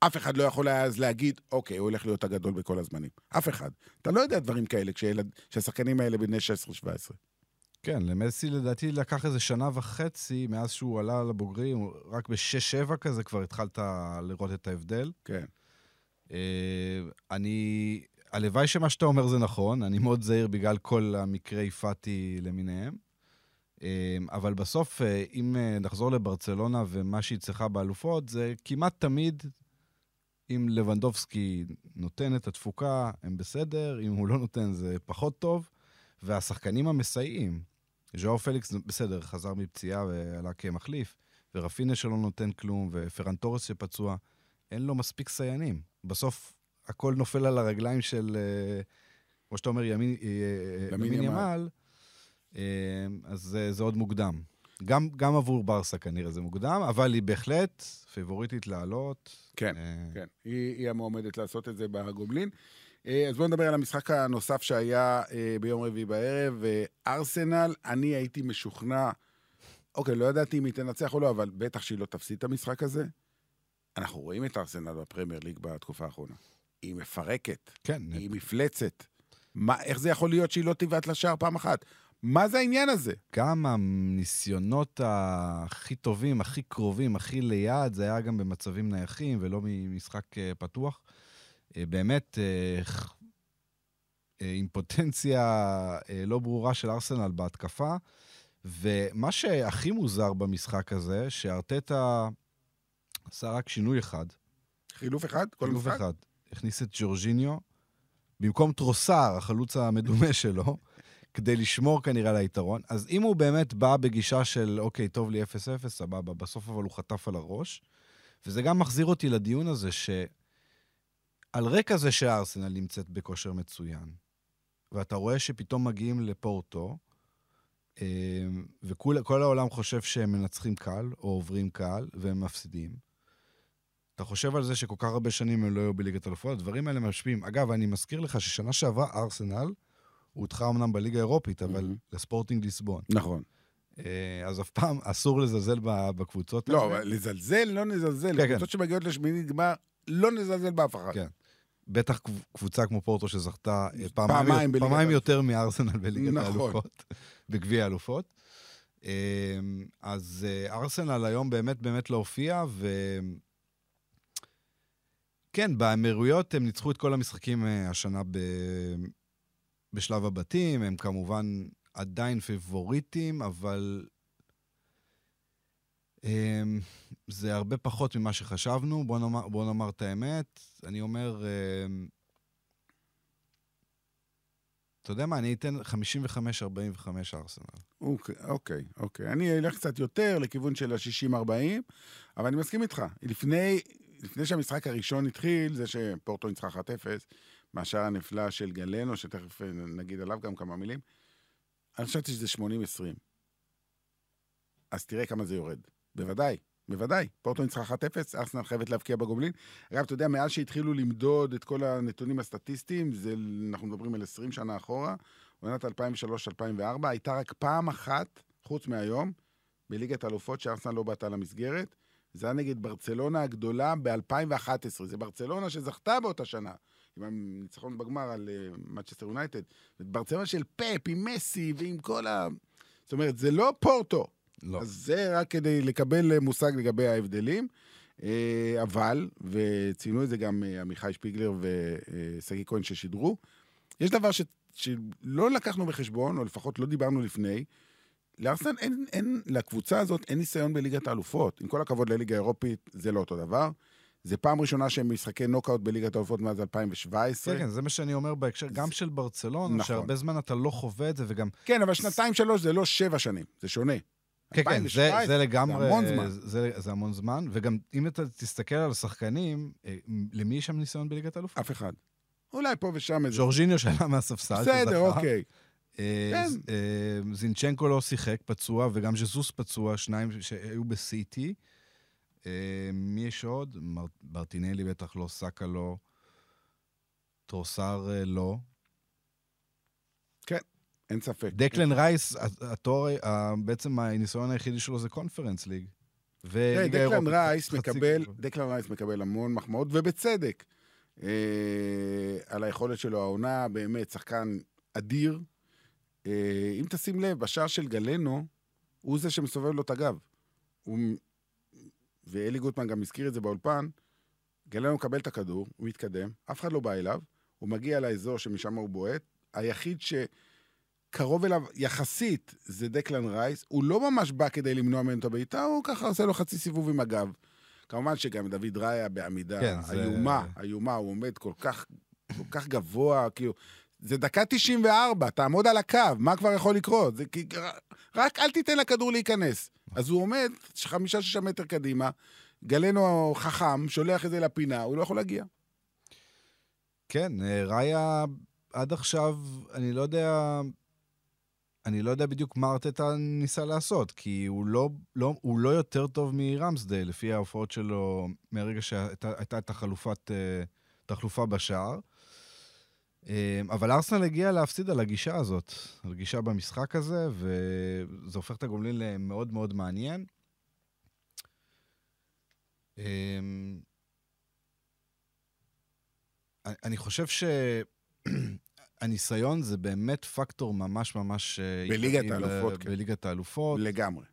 אף אחד לא יכול היה אז להגיד, אוקיי, הוא הולך להיות הגדול בכל הזמנים. אף אחד. אתה לא יודע דברים כאלה כשהשחקנים האלה בני 16-17. כן, למסי לדעתי לקח איזה שנה וחצי מאז שהוא עלה לבוגרים, רק ב-6-7 כזה כבר התחלת לראות את ההבדל. כן. אה, אני, הלוואי שמה שאתה אומר זה נכון, אני מאוד זהיר בגלל כל המקרי פאטי למיניהם. אה, אבל בסוף, אה, אם אה, נחזור לברצלונה ומה שהיא צריכה באלופות, זה כמעט תמיד, אם לבנדובסקי נותן את התפוקה, הם בסדר, אם הוא לא נותן זה פחות טוב. והשחקנים המסייעים, ז'או פליקס, בסדר, חזר מפציעה ועלה כמחליף, ורפינה שלא נותן כלום, ופרן תורס שפצוע, אין לו מספיק סיינים. בסוף הכל נופל על הרגליים של, אה, כמו שאתה אומר, ימין, אה, למין ימין ימל. ימל, אה, אז זה, זה עוד מוקדם. גם, גם עבור ברסה כנראה זה מוקדם, אבל היא בהחלט פיבוריטית לעלות. כן, אה, כן. היא, היא המועמדת לעשות את זה בגובלין. אה, אז בואו נדבר על המשחק הנוסף שהיה אה, ביום רביעי בערב. אה, ארסנל, אני הייתי משוכנע, אוקיי, לא ידעתי אם היא תנצח או לא, אבל בטח שהיא לא תפסיד את המשחק הזה. אנחנו רואים את ארסנל בפרמייר ליג בתקופה האחרונה. היא מפרקת, כן, היא מפלצת. מה, איך זה יכול להיות שהיא לא תבעט לשער פעם אחת? מה זה העניין הזה? גם הניסיונות הכי טובים, הכי קרובים, הכי ליד, זה היה גם במצבים נייחים ולא ממשחק אה, פתוח. אה, באמת, ח- אה, עם פוטנציה לא ברורה של ארסנל בהתקפה. ומה שהכי מוזר במשחק הזה, שארטטה עשה רק שינוי אחד. חילוף אחד? חילוף? אחד. הכניס את ג'ורג'יניו במקום טרוסר, החלוץ המדומה (laughs) שלו, כדי לשמור כנראה על היתרון. אז אם הוא באמת בא בגישה של, אוקיי, טוב לי 0-0, סבבה, בסוף אבל הוא חטף על הראש. וזה גם מחזיר אותי לדיון הזה, שעל רקע זה שהארסנל נמצאת בכושר מצוין, ואתה רואה שפתאום מגיעים לפורטו, אה, וכל העולם חושב שהם מנצחים קל, או עוברים קל, והם מפסידים. אתה חושב על זה שכל כך הרבה שנים הם לא היו בליגת אלופות, הדברים האלה משפיעים. אגב, אני מזכיר לך ששנה שעברה ארסנל הודחה אמנם בליגה האירופית, אבל מהמם. לספורטינג ליסבון. נכון. אה, אז אף פעם אסור לזלזל בקבוצות לא, האלה. אבל לזלזל, לא נזלזל. כן, קבוצות שמגיעות לשמינית גמר, לא נזלזל באף אחד. כן. בטח קב- קבוצה כמו פורטו שזכתה אה, פעמיים פעמיים, פעמיים. יותר מארסנל בליגת נכון. האלופות, (laughs) בגביע האלופות. אה, אז ארסנל היום באמת באמת לא הופיע, ו... כן, באמירויות הם ניצחו את כל המשחקים אה, השנה ב... בשלב הבתים, הם כמובן עדיין פיבוריטים, אבל אמ, זה הרבה פחות ממה שחשבנו, בוא נאמר, בוא נאמר את האמת. אני אומר, אמ, אתה יודע מה, אני אתן 55-45 ארסנל. אוקיי, אוקיי, אוקיי. אני אלך קצת יותר לכיוון של ה-60-40, אבל אני מסכים איתך. לפני, לפני שהמשחק הראשון התחיל, זה שפורטו ניצחה 1-0, מהשער הנפלא של גלנו, שתכף אה, נגיד עליו גם כמה מילים, אני חשבתי שזה 80-20. אז תראה כמה זה יורד. בוודאי, בוודאי. פורטו ניצחה 1-0, ארסנל חייבת להבקיע בגובלין. אגב, אתה יודע, מאז שהתחילו למדוד את כל הנתונים הסטטיסטיים, זה, אנחנו מדברים על 20 שנה אחורה, עונת 2003-2004, הייתה רק פעם אחת, חוץ מהיום, בליגת האלופות שארסנל לא בעטה למסגרת. זה היה נגד ברצלונה הגדולה ב-2011. זה ברצלונה שזכתה באותה שנה, עם הניצחון בגמר על uh, מצ'סטר יונייטד. ברצלונה של פאפ, עם מסי ועם כל ה... זאת אומרת, זה לא פורטו. לא. אז זה רק כדי לקבל אה, מושג לגבי ההבדלים. אה, אבל, וציינו את זה גם אה, עמיחי שפיגלר ושגיא כהן ששידרו, יש דבר ש, שלא לקחנו בחשבון, או לפחות לא דיברנו לפני, לארסנל אין, אין, לקבוצה הזאת אין ניסיון בליגת האלופות. עם כל הכבוד לליגה האירופית, זה לא אותו דבר. זה פעם ראשונה שהם משחקי נוקאוט בליגת האלופות מאז 2017. כן, כן, זה מה שאני אומר בהקשר, גם של ברצלונה, נכון. שהרבה זמן אתה לא חווה את זה, וגם... כן, אבל שנתיים-שלוש זה לא שבע שנים, זה שונה. כן, כן, זה, 2017, זה לגמרי... זה המון זמן. זה, זה המון זמן, וגם אם אתה תסתכל על השחקנים, אה, למי יש שם ניסיון בליגת האלופות? אף אחד. אולי פה ושם איזה... ז'ורג'יניו שעלה מהספסל, בסדר. אוקיי. אה, כן. אה, זינצ'נקו לא שיחק, פצוע, וגם ז'זוס פצוע, שניים שהיו ב-CT. אה, מי יש עוד? ברטינלי בטח לא, סאקה לא, טרוסר לא. אין ספק. דקלן רייס, התואר, בעצם הניסיון היחידי שלו זה קונפרנס ליג. וליגה דקלן רייס מקבל. דקלן רייס מקבל המון מחמאות, ובצדק, על היכולת שלו העונה, באמת, שחקן אדיר. אה, אם תשים לב, בשער של גלנו, הוא זה שמסובב לו את הגב. הוא... ואלי גוטמן גם הזכיר את זה באולפן, גלנו מקבל את הכדור, הוא מתקדם, אף אחד לא בא אליו, הוא מגיע לאזור שמשם הוא בועט, היחיד שקרוב אליו יחסית זה דקלן רייס, הוא לא ממש בא כדי למנוע ממנו את הבעיטה, הוא ככה עושה לו חצי סיבוב עם הגב. כמובן שגם דוד ראיה בעמידה כן, זה- איומה, איומה, הוא עומד כל כך, כל כך גבוה, כאילו, זה דקה 94, תעמוד על הקו, מה כבר יכול לקרות? זה. רק אל תיתן לכדור להיכנס. אז הוא עומד חמישה-שישה מטר קדימה, גלנו חכם, שולח את זה לפינה, הוא לא יכול להגיע. כן, אה, ראיה עד עכשיו, אני לא יודע... אני לא יודע בדיוק מה ארטטה ניסה לעשות, כי הוא לא, לא, הוא לא יותר טוב מרמסדייל, לפי ההופעות שלו, מהרגע שהייתה את החלופת, אה, בשער. אה, אבל ארסנל הגיע להפסיד על הגישה הזאת, על גישה במשחק הזה, וזה הופך את הגומלין למאוד מאוד מעניין. אני חושב שהניסיון (clears throat) זה באמת פקטור ממש ממש... אה, בליגת האלופות, כן. בליגת האלופות. לגמרי.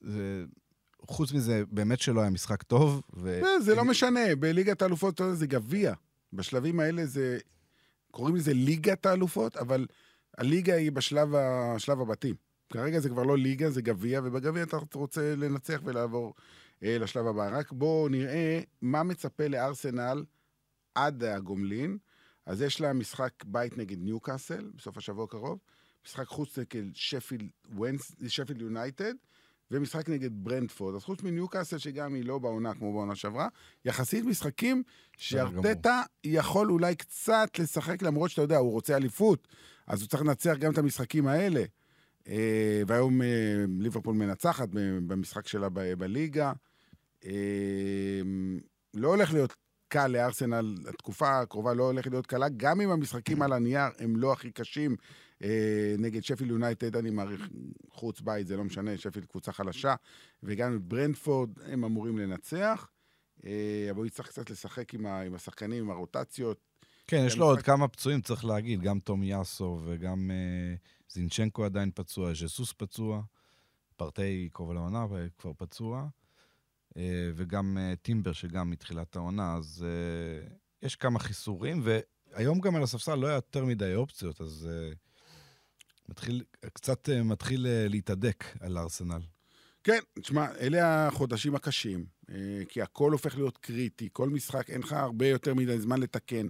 זה... חוץ מזה, באמת שלא היה משחק טוב. ו... לא, זה לא משנה, בליגת האלופות זה גביע. בשלבים האלה זה... קוראים לזה ליגת האלופות, אבל הליגה היא בשלב ה... הבתים. כרגע זה כבר לא ליגה, זה גביע, ובגביע אתה רוצה לנצח ולעבור אה, לשלב הבא. רק בואו נראה מה מצפה לארסנל עד הגומלין. אז יש לה משחק בית נגד ניוקאסל, בסוף השבוע הקרוב, משחק חוץ נגד שפילד יונייטד, ומשחק נגד ברנדפורד. אז חוץ מניוקאסל, שגם היא לא בעונה כמו בעונה שעברה, יחסית משחקים שארטטה יכול אולי קצת לשחק, למרות שאתה יודע, הוא רוצה אליפות, אז הוא צריך לנצח גם את המשחקים האלה. אה, והיום אה, ליברפול מנצחת במשחק שלה בליגה. אה, לא הולך להיות קל לארסנל, התקופה הקרובה לא הולכת להיות קלה, גם אם המשחקים על הנייר הם לא הכי קשים. אה, נגד שפיל יונייטד, אני מעריך חוץ בית, זה לא משנה, שפיל קבוצה חלשה, וגם ברנדפורד הם אמורים לנצח. אה, אבל הוא יצטרך קצת לשחק עם, ה, עם השחקנים, עם הרוטציות. כן, יש לו עוד כמה פצועים, צריך להגיד, גם תום יאסו וגם אה, זינצ'נקו עדיין פצוע, ז'סוס פצוע, פרטי קרוב לעונה כבר פצוע. וגם טימבר, שגם מתחילת העונה, אז יש כמה חיסורים, והיום גם על הספסל לא היה יותר מדי אופציות, אז מתחיל, קצת מתחיל להתהדק על הארסנל. כן, תשמע, אלה החודשים הקשים, כי הכל הופך להיות קריטי, כל משחק, אין לך הרבה יותר מדי זמן לתקן.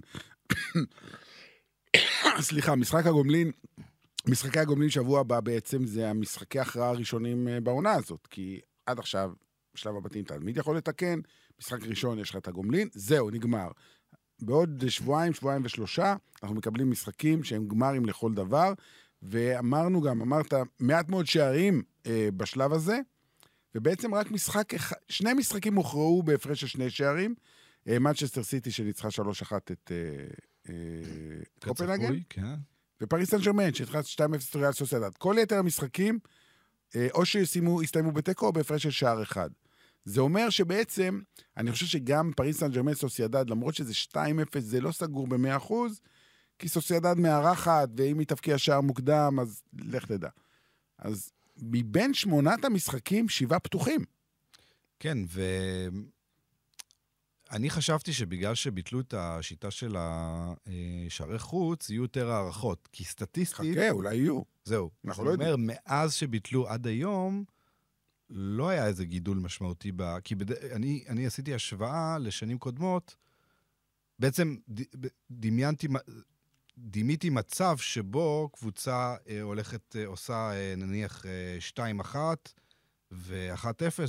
(coughs) סליחה, משחק הגומלין, משחקי הגומלין שבוע הבא בעצם זה המשחקי הכרעה הראשונים בעונה הזאת, כי עד עכשיו בשלב הבתים תלמיד יכול לתקן, משחק ראשון יש לך את הגומלין, זהו, נגמר. בעוד שבועיים, שבועיים ושלושה, אנחנו מקבלים משחקים שהם גמרים לכל דבר, ואמרנו גם, אמרת, מעט מאוד שערים אה, בשלב הזה, ובעצם רק משחק, שני משחקים הוכרעו בהפרש של שני שערים. מנצ'סטר אה, סיטי שניצחה 3-1 את אה, אה, קופנהגן, כן. ופריס סן ג'רמן שניצחה 2-0 את ריאל סוסיידד. כל יתר המשחקים, אה, או שהסתיימו בתיקו או בהפרש של שער אחד. זה אומר שבעצם, אני חושב שגם פריס סן ג'רמן סוסיידד, למרות שזה 2-0, זה לא סגור ב-100%, כי סוסיידד מארחת, ואם היא תפקיע שער מוקדם, אז לך תדע. אז מבין שמונת המשחקים, שבעה פתוחים. כן, ואני חשבתי שבגלל שביטלו את השיטה של השערי חוץ, יהיו יותר הערכות. כי סטטיסטית... חכה, אולי יהיו. זהו. אנחנו לא יודעים. זאת אומרת, מאז שביטלו עד היום, לא היה איזה גידול משמעותי ב... כי בד... אני, אני עשיתי השוואה לשנים קודמות, בעצם ד... דמיינתי, דימיתי מצב שבו קבוצה אה, הולכת, אה, עושה אה, נניח אה, 2-1 ו-1-0,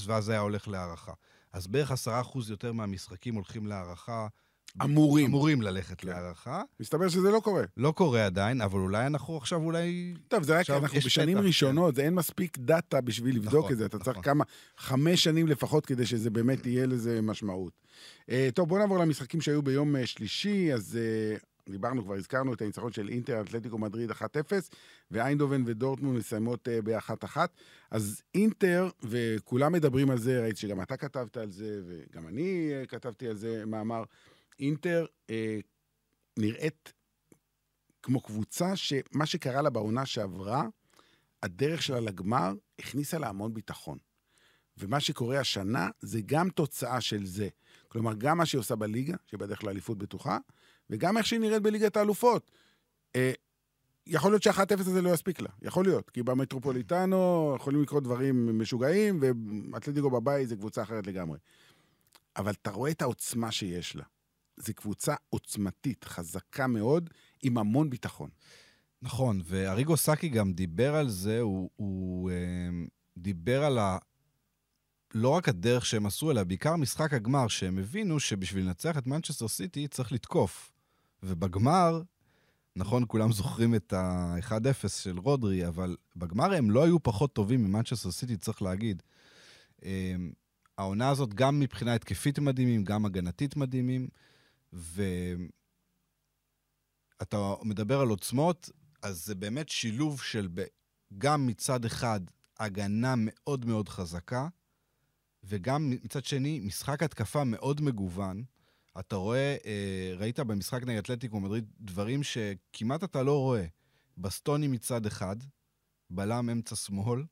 ואז זה היה הולך להערכה. אז בערך 10% יותר מהמשחקים הולכים להערכה אמורים. אמורים ללכת כן. להערכה. מסתבר שזה לא קורה. לא קורה עדיין, אבל אולי אנחנו עכשיו אולי... טוב, זה רק, אנחנו בשנים פתח, ראשונות, כן. אין מספיק דאטה בשביל לבדוק נכון, את זה. אתה נכון. צריך כמה, חמש שנים לפחות כדי שזה באמת יהיה לזה משמעות. Uh, טוב, בואו נעבור למשחקים שהיו ביום uh, שלישי, אז uh, דיברנו כבר, הזכרנו את הניצחון של אינטר, אתלטיקו מדריד 1-0, ואיינדובן ודורטמון מסיימות uh, ב-1-1. אז אינטר, וכולם מדברים על זה, ראיתי שגם אתה כתבת על זה, וגם אני uh, כתבתי על זה מאמר. אינטר אה, נראית כמו קבוצה שמה שקרה לה בעונה שעברה, הדרך שלה לגמר הכניסה לה המון ביטחון. ומה שקורה השנה זה גם תוצאה של זה. כלומר, גם מה שהיא עושה בליגה, שבדרך לאליפות בטוחה, וגם איך שהיא נראית בליגת האלופות. אה, יכול להיות שהאחת אפס הזה לא יספיק לה, יכול להיות, כי במטרופוליטנו יכולים לקרות דברים משוגעים, ואתלטיקו בבית זה קבוצה אחרת לגמרי. אבל אתה רואה את העוצמה שיש לה. זו קבוצה עוצמתית, חזקה מאוד, עם המון ביטחון. נכון, ואריגו סאקי גם דיבר על זה, הוא, הוא אה, דיבר על ה... לא רק הדרך שהם עשו, אלא בעיקר משחק הגמר, שהם הבינו שבשביל לנצח את מנצ'סטר סיטי צריך לתקוף. ובגמר נכון, כולם זוכרים את ה-1-0 של רודרי, אבל בגמר הם לא היו פחות טובים ממנצ'סטר סיטי, צריך להגיד. אמ, העונה הזאת, גם מבחינה התקפית מדהימים, גם הגנתית מדהימים, ואתה מדבר על עוצמות, אז זה באמת שילוב של גם מצד אחד הגנה מאוד מאוד חזקה, וגם מצד שני, משחק התקפה מאוד מגוון. אתה רואה, אה, ראית במשחק נגד אתלטיקו מדריד דברים שכמעט אתה לא רואה. בסטוני מצד אחד, בלם אמצע שמאל,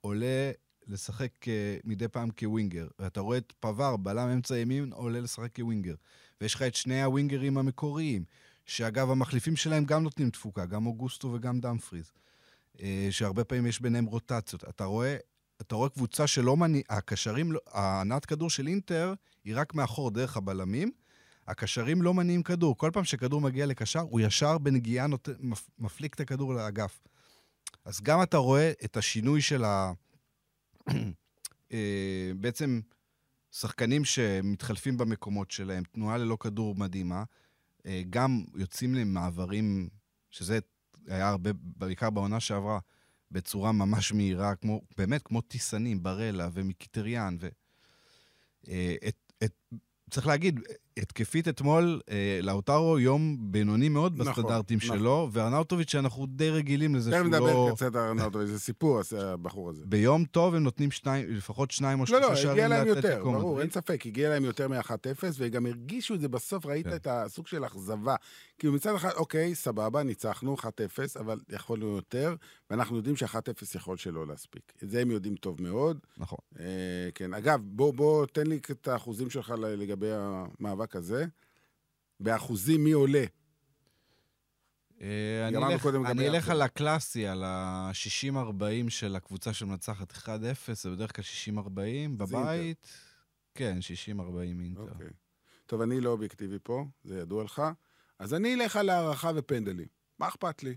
עולה לשחק אה, מדי פעם כווינגר. ואתה רואה את פבר, בלם אמצע ימין, עולה לשחק כווינגר. ויש לך את שני הווינגרים המקוריים, שאגב, המחליפים שלהם גם נותנים תפוקה, גם אוגוסטו וגם דאמפריז. אה, שהרבה פעמים יש ביניהם רוטציות. אתה רואה, אתה רואה קבוצה שלא מניע... הקשרים, לא- הענת כדור של אינטר היא רק מאחור דרך הבלמים. הקשרים לא מניעים כדור. כל פעם שכדור מגיע לקשר, הוא ישר בנגיעה נות... מפליק את הכדור לאגף. אז גם אתה רואה את השינוי של ה... (clears throat) אה, בעצם שחקנים שמתחלפים במקומות שלהם, תנועה ללא כדור מדהימה, אה, גם יוצאים למעברים, שזה היה הרבה, בעיקר בעונה שעברה, בצורה ממש מהירה, כמו, באמת כמו טיסנים, ברלה ומיקיטריאן. ו... אה, את, את, צריך להגיד, התקפית אתמול, אה, לאוטרו יום בינוני מאוד נכון, בסטנדרטים נכון. שלו, וארנאוטוביץ', שאנחנו די רגילים לזה שהוא לא... תכף נדבר קצת על ארנאוטוביץ', זה סיפור, הבחור הזה. ביום טוב הם נותנים שניים, לפחות שניים או שלושה שערים לאתלטיקו מדריד. לא, לא, הגיע להם יותר, ברור, אין ספק, הגיע להם יותר מ-1-0, וגם הרגישו את זה בסוף, ראית כן. את הסוג של אכזבה. כאילו מצד אחד, אוקיי, סבבה, ניצחנו, 1-0, אבל יכולנו יותר, ואנחנו יודעים ש-1-0 יכול שלא להספיק. את זה הם יודעים טוב מאוד. נכון. אה, כן, אגב, בוא, בוא, תן לי את האחוזים שלך לגבי המאבק הזה. באחוזים מי עולה. אה, אני אלך על הקלאסי, על ה-60-40 של הקבוצה שמנצחת 1-0, זה בדרך כלל 60-40 בבית. כן, 60-40 אינטר. אוקיי. טוב, אני לא אובייקטיבי פה, זה ידוע לך. אז אני אלך על הערכה ופנדלים. מה אכפת לי?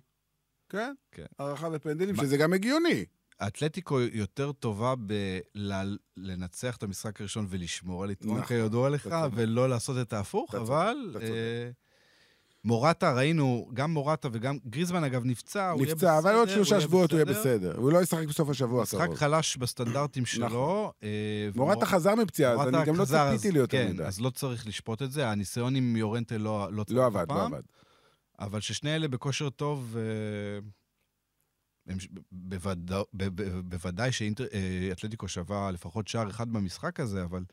כן? כן. הערכה ופנדלים, שזה גם הגיוני. אתלטיקו יותר טובה בלנצח את המשחק הראשון ולשמור על יתרון, נכון, כידוע לך, ולא לעשות את ההפוך, אבל... אה, מורטה, ראינו, גם מורטה וגם גריזמן, אגב, נפצע, הוא יהיה בסדר. נפצע, אבל עוד שלושה שבועות הוא יהיה בסדר. הוא לא ישחק בסוף השבוע הקרוב. משחק חלש בסטנדרטים נכון. שלו. אה, מורטה חזר מפציעה, אז אני גם לא ציפיתי לי יותר מדי. כן, אז לא צריך לשפוט את זה. הניסיון עם יורנטה לא, לא צריך לא עבד, לא עבד. אבל ששני אלה בכושר טוב, אה, בוודא, בוודאי שאתלטיקו שווה לפחות שער אחד במשחק הזה, אבל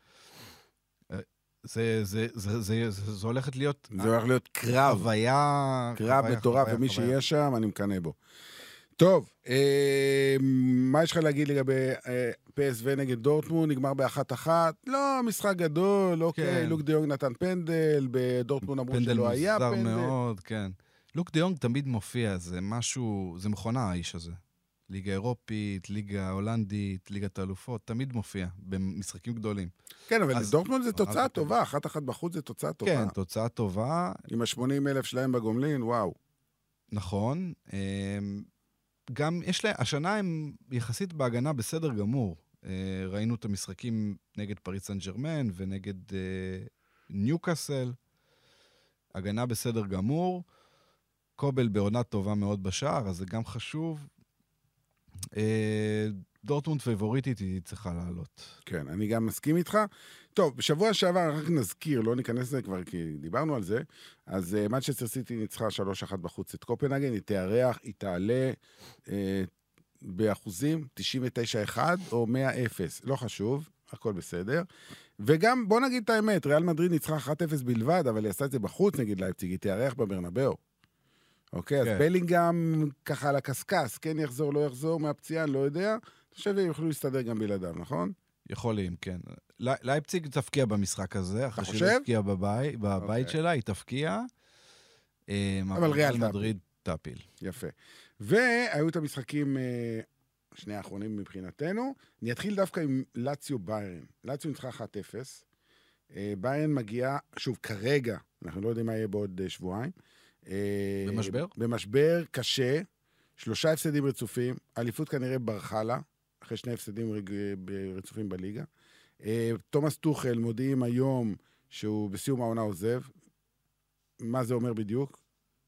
אה, זה, זה, זה, זה, זה, זה הולכת להיות... זה הולך להיות קרב. חוויה... קרב מטורף, ומי שיהיה שם, אני מקנא בו. טוב, אה, מה יש לך להגיד לגבי אה, פסו נגד דורטמונד? נגמר באחת-אחת? לא, משחק גדול, אוקיי, כן. לוק דיונג נתן פנדל, בדורטמונד אמרו שלא היה פנדל. פנדל מוסדר מאוד, כן. לוק דיונג תמיד מופיע, זה משהו, זה מכונה האיש הזה. ליגה אירופית, ליגה הולנדית, ליגת האלופות, תמיד מופיע במשחקים גדולים. כן, אבל דורטמונד זה תוצאה טובה, אחת אחת בחוץ זה תוצאה טובה. כן, תוצאה טובה. עם ה-80 אלף שלהם בגומלין, וואו. נכון. אמ, גם יש להם, השנה הם יחסית בהגנה בסדר גמור. אה, ראינו את המשחקים נגד פריס סן ג'רמן ונגד אה, ניוקאסל. הגנה בסדר גמור. קובל בעונה טובה מאוד בשער, אז זה גם חשוב. אה, דורטמונד פייבוריטית היא צריכה לעלות. כן, אני גם מסכים איתך. טוב, בשבוע שעבר, רק נזכיר, לא ניכנס לזה כבר כי דיברנו על זה, אז מנצ'סטר אה, סיטי ניצחה 3-1 בחוץ את קופנהגן, היא תארח, היא תעלה אה, באחוזים 99-1 או 100-0, לא חשוב, הכל בסדר. וגם, בוא נגיד את האמת, ריאל מדריד ניצחה 1-0 בלבד, אבל היא עשתה את זה בחוץ נגד לייפציג, היא תארח בברנבאו. אוקיי, כן. אז בלינגהם ככה על הקשקש, כן יחזור, לא יחזור מהפציעה, לא יודע. אני חושב שהם יוכלו להסתדר גם בלעדיו, נכון? יכולים, כן. לייפציג תפקיע במשחק הזה, אחרי שהיא תפקיע בבית, בבית okay. אוקיי. שלה, היא תפקיע. אמ, אבל ריאל מדריד תפיל. יפה. והיו את המשחקים, אה, שני האחרונים מבחינתנו. אני אתחיל דווקא עם לאציו ביירן. לאציו ניצחה 1-0. אה, ביירן מגיעה, שוב, כרגע, אנחנו לא יודעים מה יהיה בעוד אה, שבועיים. אה, במשבר? במשבר קשה, שלושה הפסדים רצופים, אליפות כנראה ברחה לה, אחרי שני הפסדים רצופים בליגה. אה, תומאס טוחל מודיעים היום שהוא בסיום העונה עוזב. מה זה אומר בדיוק?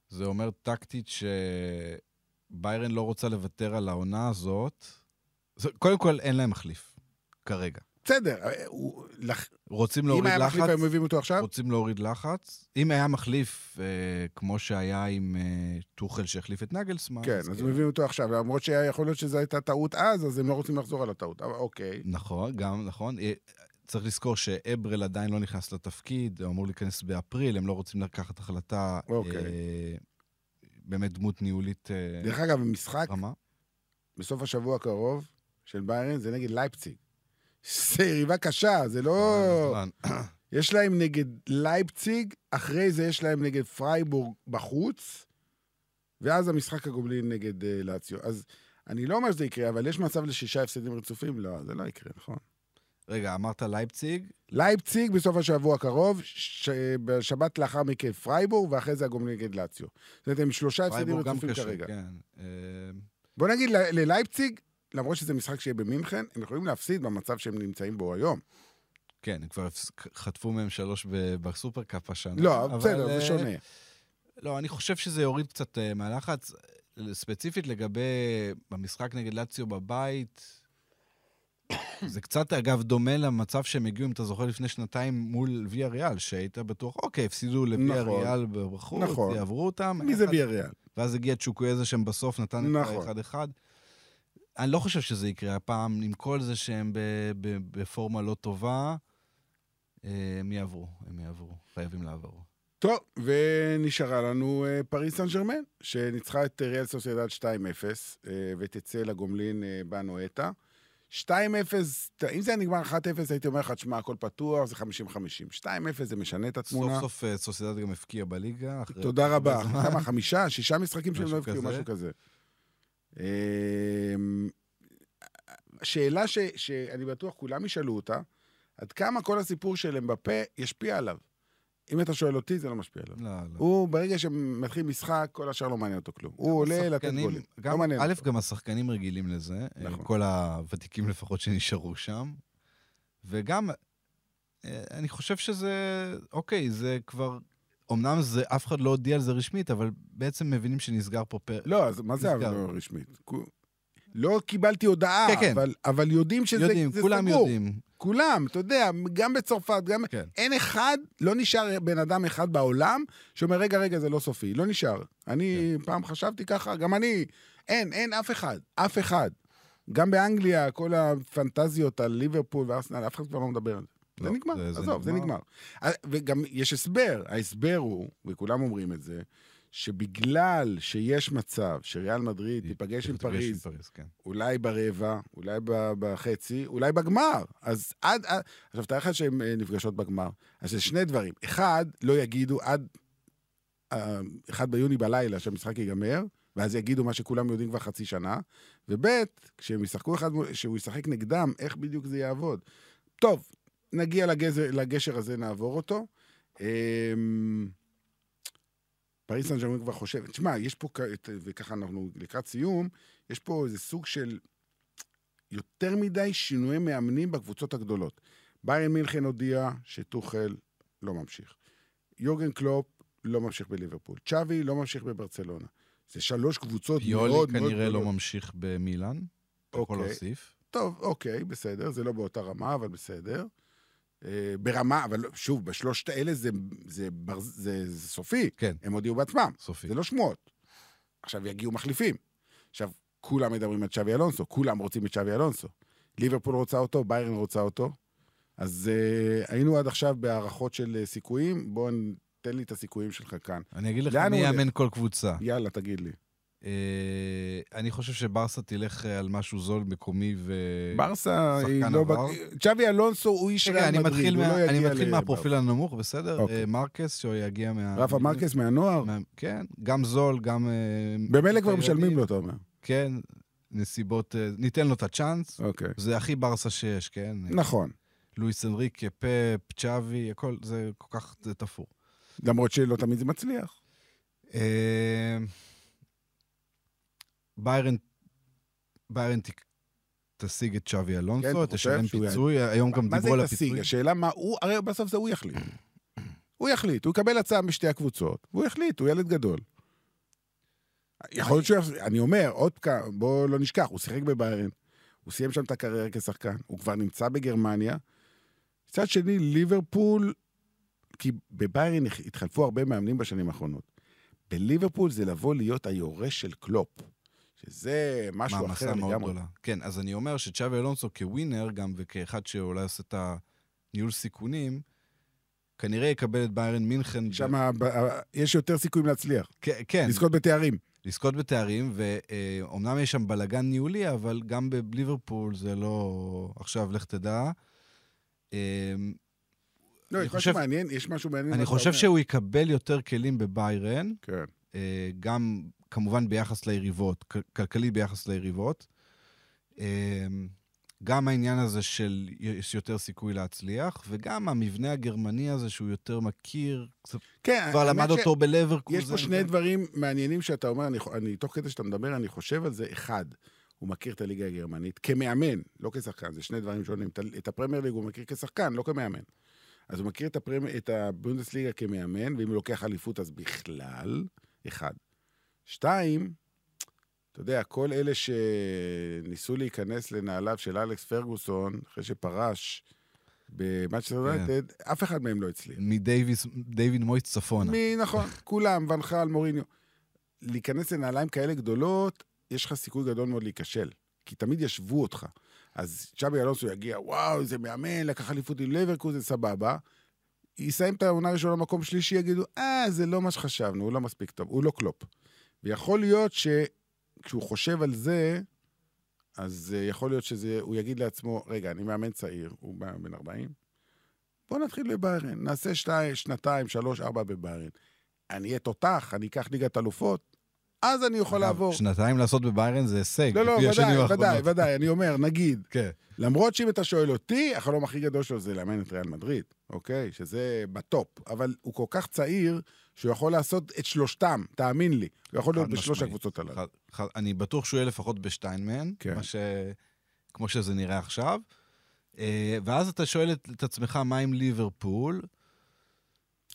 זה אומר טקטית שביירן לא רוצה לוותר על העונה הזאת. זה- קודם כל, אין להם מחליף, כרגע. בסדר, אה, הוא- רוצים אם להוריד היה מחליף לחץ, היו מביאים אותו עכשיו? רוצים להוריד לחץ. אם היה מחליף, אה, כמו שהיה עם אה, טוחל שהחליף את נגלסמן, כן, אז כאילו- מביאים אותו עכשיו, למרות שיכול להיות שזו הייתה טעות אז, אז הם לא רוצים לחזור על הטעות, אבל אוקיי. נכון, גם נכון. אה, צריך לזכור שאברל עדיין לא נכנס לתפקיד, הוא אמור להיכנס באפריל, הם לא רוצים לקחת החלטה, אוקיי. אה, באמת דמות ניהולית אה, דרך אגב, משחק רמה. בסוף השבוע הקרוב של ביירן זה נגד לייפציג. זה יריבה קשה, זה לא... נכון. יש להם נגד לייפציג, אחרי זה יש להם נגד פרייבורג בחוץ, ואז המשחק הגומלין נגד אה, לאציו. אז אני לא אומר שזה יקרה, אבל יש מצב לשישה הפסדים רצופים? לא, זה לא יקרה, נכון. רגע, אמרת לייפציג, לייפציג בסוף השבוע הקרוב, ש... בשבת לאחר מכן פרייבורג, ואחרי זה הגומלין נגד לאציו. זאת אומרת, הם שלושה הפסדים רצופים כרגע. כן. אה, בוא נגיד ללייפציג, למרות שזה משחק שיהיה במינכן, הם יכולים להפסיד במצב שהם נמצאים בו היום. כן, הם כבר חטפו מהם שלוש בסופרקאפ השנה. לא, אבל... בסדר, זה אה, שונה. לא, אני חושב שזה יוריד קצת אה, מהלחץ. ספציפית לגבי במשחק נגד לאציו בבית, (coughs) זה קצת, אגב, דומה למצב שהם הגיעו, אם אתה זוכר, לפני שנתיים מול ויה ריאל, שהיית בטוח, אוקיי, הפסידו לוויה נכון, ריאל בחוץ, נכון. יעברו אותם. מי אחד, זה ויה ריאל? ואז הגיע צ'וקויזה שם בסוף, נתן נכון. את האחד-אחד. אני לא חושב שזה יקרה הפעם, עם כל זה שהם בפורמה לא טובה, אה, הם יעברו, הם יעברו, חייבים לעבור. טוב, ונשארה לנו אה, פריס סן ג'רמן, שניצחה את ריאל סוסיידד 2-0, אה, ותצא לגומלין בנואטה. 2-0, ת- אם זה היה נגמר 1-0, הייתי אומר לך, תשמע, הכל פתוח, זה 50-50. 2-0 זה משנה את סוף התמונה. סוף אה, סוסיידד גם הפקיע בליגה. תודה רבה. כמה? חמישה? שישה משחקים שהם לא כזה. משהו כזה. אמ, שאלה ש- שאני בטוח כולם ישאלו אותה, עד כמה כל הסיפור של אמבפה ישפיע עליו? אם אתה שואל אותי, זה לא משפיע עליו. לא, לא. הוא, ברגע שמתחיל משחק, כל השאר לא מעניין אותו כלום. הוא עולה לתת גולים. גם, לא מעניין א', אותו. גם השחקנים רגילים לזה, נכון. נכון. כל הוותיקים לפחות שנשארו שם, וגם, אה, אני חושב שזה, אוקיי, זה כבר, אמנם זה, אף אחד לא הודיע על זה רשמית, אבל בעצם מבינים שנסגר פה פרק. לא, אז מה זה נסגר. לא רשמית? לא קיבלתי הודעה, כן, כן. אבל, אבל יודעים שזה יודעים, זה כולם סגור. יודעים. כולם, אתה יודע, גם בצרפת, גם... כן. אין אחד, לא נשאר בן אדם אחד בעולם שאומר, רגע, רגע, זה לא סופי. לא נשאר. אני כן. פעם חשבתי ככה, גם אני. אין, אין אף אחד. אף אחד. גם באנגליה, כל הפנטזיות על ליברפול וארסנל, אף אחד כבר לא מדבר על זה. זה לא, נגמר, עזוב, זה נגמר. וגם יש הסבר. ההסבר הוא, וכולם אומרים את זה, שבגלל שיש מצב שריאל מדריד תיפגש עם פריז, פריז, כן. אולי ברבע, אולי בחצי, אולי בגמר. אז עד... עד- עכשיו, תאר לך שהן אה, נפגשות בגמר. אז זה שני דברים. אחד, לא יגידו עד אה, 1 ביוני בלילה שהמשחק ייגמר, ואז יגידו מה שכולם יודעים כבר חצי שנה, וב', כשהם ישחקו אחד, מול- שהוא ישחק נגדם, איך בדיוק זה יעבוד. טוב, נגיע לגזר, לגשר הזה, נעבור אותו. אמ, פריס סן ג'רמן כבר חושב, תשמע, יש פה, וככה אנחנו לקראת סיום, יש פה איזה סוג של יותר מדי שינויי מאמנים בקבוצות הגדולות. ביירן מינכן הודיע שטוחל לא ממשיך. יורגן קלופ לא ממשיך בליברפול. צ'אבי לא ממשיך בברצלונה. זה שלוש קבוצות מאוד מאוד כנראה לא גדולות. ממשיך במילאן. אתה יכול אוקיי. להוסיף. טוב, אוקיי, בסדר, זה לא באותה רמה, אבל בסדר. אה, ברמה, אבל שוב, בשלושת האלה זה, זה, זה, זה סופי. כן, הם הודיעו בעצמם. סופי. זה לא שמועות. עכשיו יגיעו מחליפים. עכשיו, כולם מדברים על צ'אבי אלונסו, כולם רוצים את צ'אבי אלונסו. ליברפול רוצה אותו, ביירן רוצה אותו. אז uh, היינו עד עכשיו בהערכות של uh, סיכויים, בוא תן לי את הסיכויים שלך כאן. אני אגיד לך מי? יאמן כל קבוצה. יאללה, תגיד לי. אה, אני חושב שברסה תלך אה, על משהו זול, מקומי ו... ברסה היא לא... עבר. צ'אבי אלונסו הוא איש ריאל אני מדריד, מתחיל הוא מה- לא אני יגיע מתחיל לברסה. מהפרופיל הנמוך, בסדר? אוקיי. אה, מרקס, שהוא יגיע מה... רפה מרקס מהנוער? מה- כן, גם זול, גם... אה, במילא כבר. משלמים לו, אתה אומר. כן, נסיבות... אה, ניתן לו את הצ'אנס. אוקיי. זה הכי ברסה שיש, כן? נכון. לואיס אנריקה, פפ, צ'אבי, הכל, זה כל כך תפור. למרות שלא תמיד זה מצליח. ביירן, ביירן ת- תשיג את כן, אלונסו, אתה תשלם פיצוי, היום גם מה זה דיברו על תשיג? הפיצוי. השאלה מה הוא, הרי בסוף זה הוא יחליט. הוא יחליט, הוא יקבל הצעה משתי הקבוצות, והוא יחליט, הוא ילד גדול. יכול להיות שהוא... אני אומר, עוד פעם, בואו לא נשכח, הוא שיחק בביירן, הוא סיים שם את הקריירה כשחקן, הוא כבר נמצא בגרמניה. מצד שני, ליברפול, כי בביירן התחלפו הרבה מאמנים בשנים האחרונות. בליברפול זה לבוא להיות היורש של קלופ, שזה משהו אחר מעמסה מאוד לגמרי. כן, אז אני אומר שצ'אבי אלונסו כווינר, גם וכאחד שאולי עושה את הניהול סיכונים, כנראה יקבל את ביירן מינכן. שם ב- יש יותר סיכויים להצליח, כן, לזכות בתארים. לזכות בתארים, ואומנם יש שם בלאגן ניהולי, אבל גם בליברפול זה לא... עכשיו, לך תדע. אמ, לא, יש חושב- משהו מעניין, יש משהו מעניין. אני מה חושב אומר. שהוא יקבל יותר כלים בביירן, כן. אה, גם כמובן ביחס ליריבות, כלכלי ביחס ליריבות. אה, גם העניין הזה של יש יותר סיכוי להצליח, וגם המבנה הגרמני הזה שהוא יותר מכיר, כן, כבר למד ש- אותו בלברקוזן. יש פה שני דברים מעניינים שאתה אומר, אני, אני תוך כדי שאתה מדבר, אני חושב על זה. אחד, הוא מכיר את הליגה הגרמנית כמאמן, לא כשחקן, זה שני דברים שונים. את הפרמייר ליג הוא מכיר כשחקן, לא כמאמן. אז הוא מכיר את, הפרמ... את הבונדסליגה כמאמן, ואם הוא לוקח אליפות אז בכלל, אחד. שתיים, אתה יודע, כל אלה שניסו להיכנס לנעליו של אלכס פרגוסון, אחרי שפרש במאצ'סטר כן. יונייטד, אף אחד מהם לא הצליח. דיוויד מויס צפונה. נכון, (laughs) כולם, ונחל, מוריניו. להיכנס לנעליים כאלה גדולות, יש לך סיכוי גדול מאוד להיכשל. כי תמיד ישבו אותך. אז צ'אבי אלונסו יגיע, וואו, איזה מאמן, לקח אליפות עם לברקוזן, סבבה. יסיים את העונה הראשונה במקום שלישי, יגידו, אה, זה לא מה שחשבנו, הוא לא מספיק טוב, הוא לא קלופ. ויכול להיות שכשהוא חושב על זה, אז אה, יכול להיות שהוא יגיד לעצמו, רגע, אני מאמן צעיר, הוא בן 40, בוא נתחיל בביירן, נעשה שתי, שנתיים, שלוש, ארבע בביירן. אני אהיה תותח, אני אקח ליגת אלופות, אז אני יכול אגב, לעבור. שנתיים לעשות בביירן זה הישג. לא, לא, ודאי. ודאי, ודאי, אני אומר, נגיד, (laughs) כן. למרות שאם אתה שואל אותי, החלום הכי גדול שלו זה לאמן את ריאל מדריד, אוקיי? שזה בטופ. אבל הוא כל כך צעיר, שהוא יכול לעשות את שלושתם, תאמין לי. הוא יכול להיות בשלוש משמעית. הקבוצות הללו. חד- חד- אני בטוח שהוא יהיה לפחות בשתיים מהן, כן. ש... כמו שזה נראה עכשיו. אה, ואז אתה שואל את, את עצמך, מה עם ליברפול?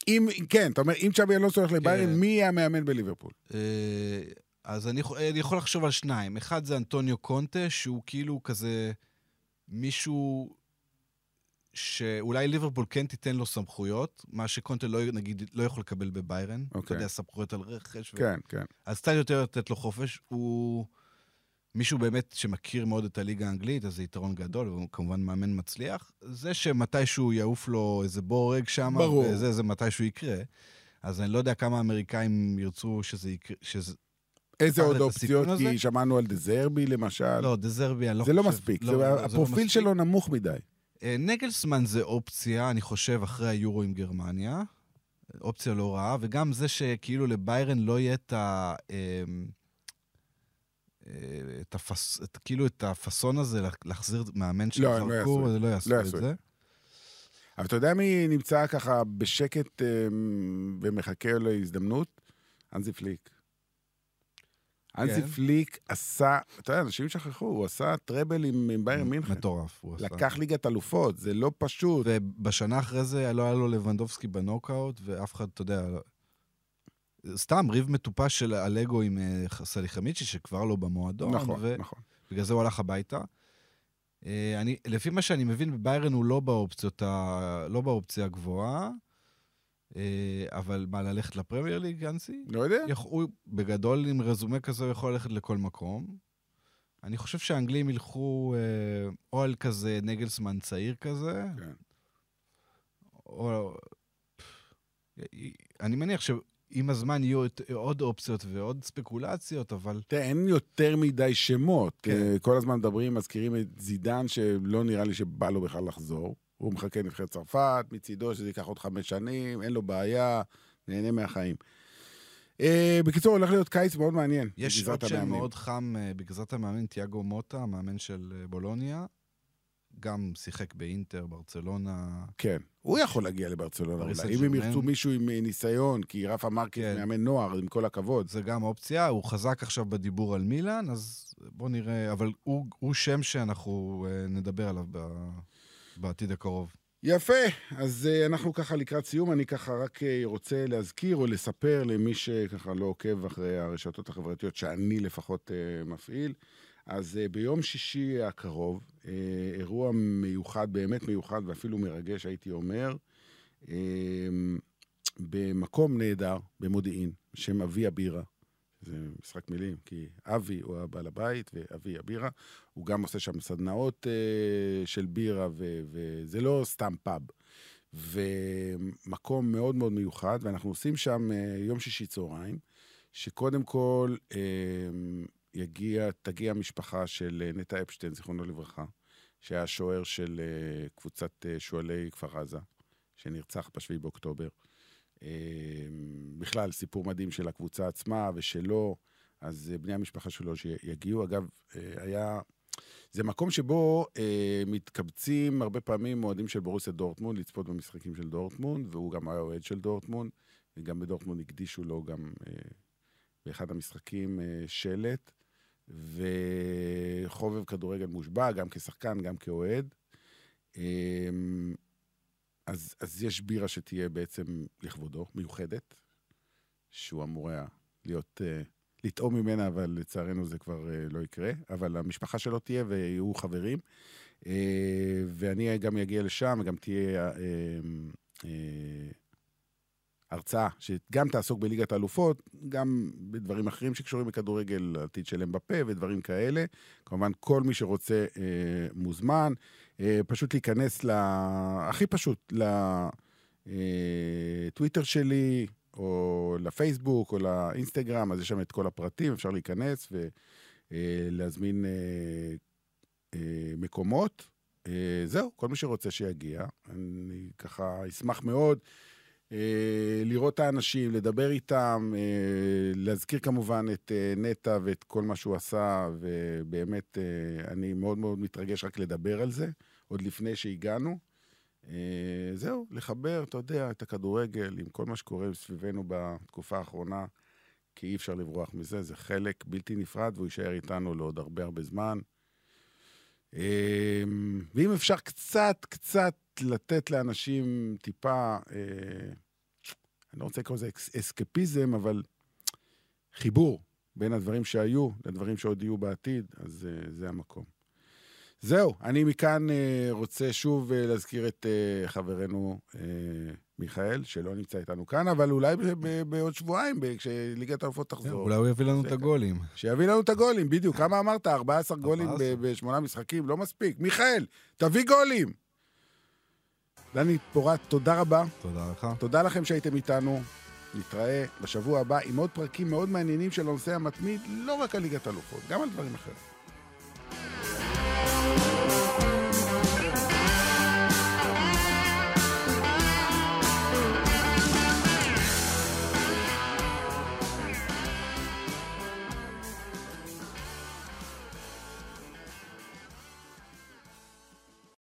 אם, כן, אתה אומר, אם צ'אבי אלונסו הולך לביירן, כן. מי יהיה המאמן בליברפול? אה, אז אני, אני יכול לחשוב על שניים. אחד זה אנטוניו קונטה, שהוא כאילו כזה מישהו שאולי ליברפול כן תיתן לו סמכויות, מה שקונטה לא, נגיד, לא יכול לקבל בביירן. אתה אוקיי. יודע, סמכויות על רכש. ו- כן, כן. אז קצת יותר לתת לו חופש. הוא מישהו באמת שמכיר מאוד את הליגה האנגלית, אז זה יתרון גדול, והוא כמובן מאמן מצליח. זה שמתישהו יעוף לו איזה בורג שם, ברור. וזה, זה מתישהו יקרה. אז אני לא יודע כמה האמריקאים ירצו שזה יקרה, שזה... איזה עוד אופציות? כי הזה? שמענו על דזרבי למשל. לא, דזרבי, אני לא זה חושב... לא מספיק, לא, זה- לא, זה לא הפרופיל מספיק. שלו נמוך מדי. אה, נגלסמן זה אופציה, אני חושב, אחרי היורו עם גרמניה. אופציה לא רעה, וגם זה שכאילו לביירן לא יהיה את ה... אמ, אה, את הפס... את, כאילו את הפאסון הזה לה- להחזיר מאמן לא, הם לא את זה לא יעשו לא את זה. אבל אתה יודע מי נמצא ככה בשקט אמ, ומחכה להזדמנות? אנזי פליק. אנזי כן. פליק עשה, אתה יודע, אנשים שכחו, הוא עשה טראבל עם ביירן מינכן. מטורף. הוא עשה. לקח ליגת אלופות, זה לא פשוט. ובשנה אחרי זה לא היה לו לבנדובסקי בנוקאוט, ואף אחד, אתה יודע... לא- סתם ריב מטופש של אלגו עם אה, סליחמיצ'י, שכבר לא במועדון. נכון, ו... נכון. בגלל זה הוא הלך הביתה. אה, אני, לפי מה שאני מבין, בביירן הוא לא באופציות ה... לא באופציה הגבוהה, אבל מה, ללכת לפרמייר ליג, גנסי? לא יודע. הוא בגדול, עם רזומה כזה, יכול ללכת לכל מקום. אני חושב שהאנגלים ילכו אה, או על כזה נגלסמן צעיר כזה, כן. או... אני מניח שעם הזמן יהיו עוד אופציות ועוד ספקולציות, אבל... תראה, אין יותר מדי שמות. כן. אה, כל הזמן מדברים, מזכירים את זידן, שלא נראה לי שבא לו בכלל לחזור. הוא מחכה לנבחרת צרפת, מצידו שזה ייקח עוד חמש שנים, אין לו בעיה, נהנה מהחיים. אה, בקיצור, הולך להיות קיץ מאוד מעניין. יש עוד שם. מאוד חם אה, בגזרת המאמן, תיאגו מוטה, המאמן של אה, בולוניה. גם שיחק באינטר, ברצלונה. כן. הוא יכול להגיע לברצלונה אולי. אם הם. ירצו מישהו עם אה, ניסיון, כי רפה מרקס כן. מאמן נוער, עם כל הכבוד. זה גם אופציה, הוא חזק עכשיו בדיבור על מילאן, אז בואו נראה, אבל הוא, הוא שם שאנחנו אה, נדבר עליו ב, בעתיד הקרוב. יפה, אז uh, אנחנו ככה לקראת סיום, אני ככה רק uh, רוצה להזכיר או לספר למי שככה לא עוקב אחרי הרשתות החברתיות שאני לפחות uh, מפעיל. אז uh, ביום שישי הקרוב, uh, אירוע מיוחד, באמת מיוחד ואפילו מרגש, הייתי אומר, uh, במקום נהדר, במודיעין, בשם אבי הבירה. זה משחק מילים, כי אבי הוא הבעל הבית ואבי הבירה. הוא גם עושה שם סדנאות uh, של בירה, ו- וזה לא סתם פאב. ומקום מאוד מאוד מיוחד, ואנחנו עושים שם uh, יום שישי צהריים, שקודם כל uh, יגיע, תגיע משפחה של uh, נטע אפשטיין, זיכרונו לברכה, שהיה שוער של uh, קבוצת uh, שועלי כפר עזה, שנרצח ב-7 באוקטובר. אמ, בכלל, סיפור מדהים של הקבוצה עצמה ושלו, אז אה, בני המשפחה שלו שיגיעו. אגב, אה, היה... זה מקום שבו אה, מתקבצים הרבה פעמים אוהדים של בורוסיה דורטמונד, לצפות במשחקים של דורטמונד, והוא גם היה אוהד של דורטמונד, וגם בדורטמונד הקדישו לו גם אה, באחד המשחקים אה, שלט, וחובב כדורגל מושבע, גם כשחקן, גם כאוהד. אה, אז, אז יש בירה שתהיה בעצם לכבודו, מיוחדת, שהוא אמור היה להיות, uh, לטעום ממנה, אבל לצערנו זה כבר uh, לא יקרה. אבל המשפחה שלו תהיה ויהיו חברים. Uh, ואני גם אגיע לשם, וגם תהיה uh, uh, הרצאה שגם תעסוק בליגת האלופות, גם בדברים אחרים שקשורים בכדורגל, עתיד של אמבפה ודברים כאלה. כמובן, כל מי שרוצה uh, מוזמן. אה, פשוט להיכנס ל... הכי פשוט, לטוויטר שלי, או לפייסבוק, או לאינסטגרם, אז יש שם את כל הפרטים, אפשר להיכנס ולהזמין אה, אה, מקומות. זהו, כל מי שרוצה שיגיע. אני ככה אשמח מאוד. לראות את האנשים, לדבר איתם, להזכיר כמובן את נטע ואת כל מה שהוא עשה, ובאמת, אני מאוד מאוד מתרגש רק לדבר על זה. עוד לפני שהגענו. אה, זהו, לחבר, אתה יודע, את הכדורגל עם כל מה שקורה סביבנו בתקופה האחרונה, כי אי אפשר לברוח מזה, זה חלק בלתי נפרד והוא יישאר איתנו לעוד הרבה הרבה זמן. אה, ואם אפשר קצת, קצת לתת לאנשים טיפה, אה, אני לא רוצה לקרוא לזה אסקפיזם, אבל חיבור בין הדברים שהיו לדברים שעוד יהיו בעתיד, אז זה המקום. זהו, אני מכאן אה, רוצה שוב אה, להזכיר את אה, חברנו מיכאל, שלא נמצא איתנו כאן, אבל אולי בעוד שבועיים, כשליגת האלופות תחזור. אולי הוא יביא לנו את הגולים. שיביא לנו את הגולים, בדיוק. כמה אמרת? 14 גולים בשמונה משחקים? לא מספיק. מיכאל, תביא גולים! דני פורט, תודה רבה. תודה לך. תודה לכם שהייתם איתנו. נתראה בשבוע הבא עם עוד פרקים מאוד מעניינים של הנושא המתמיד, לא רק על ליגת אלופות, גם על דברים אחרים.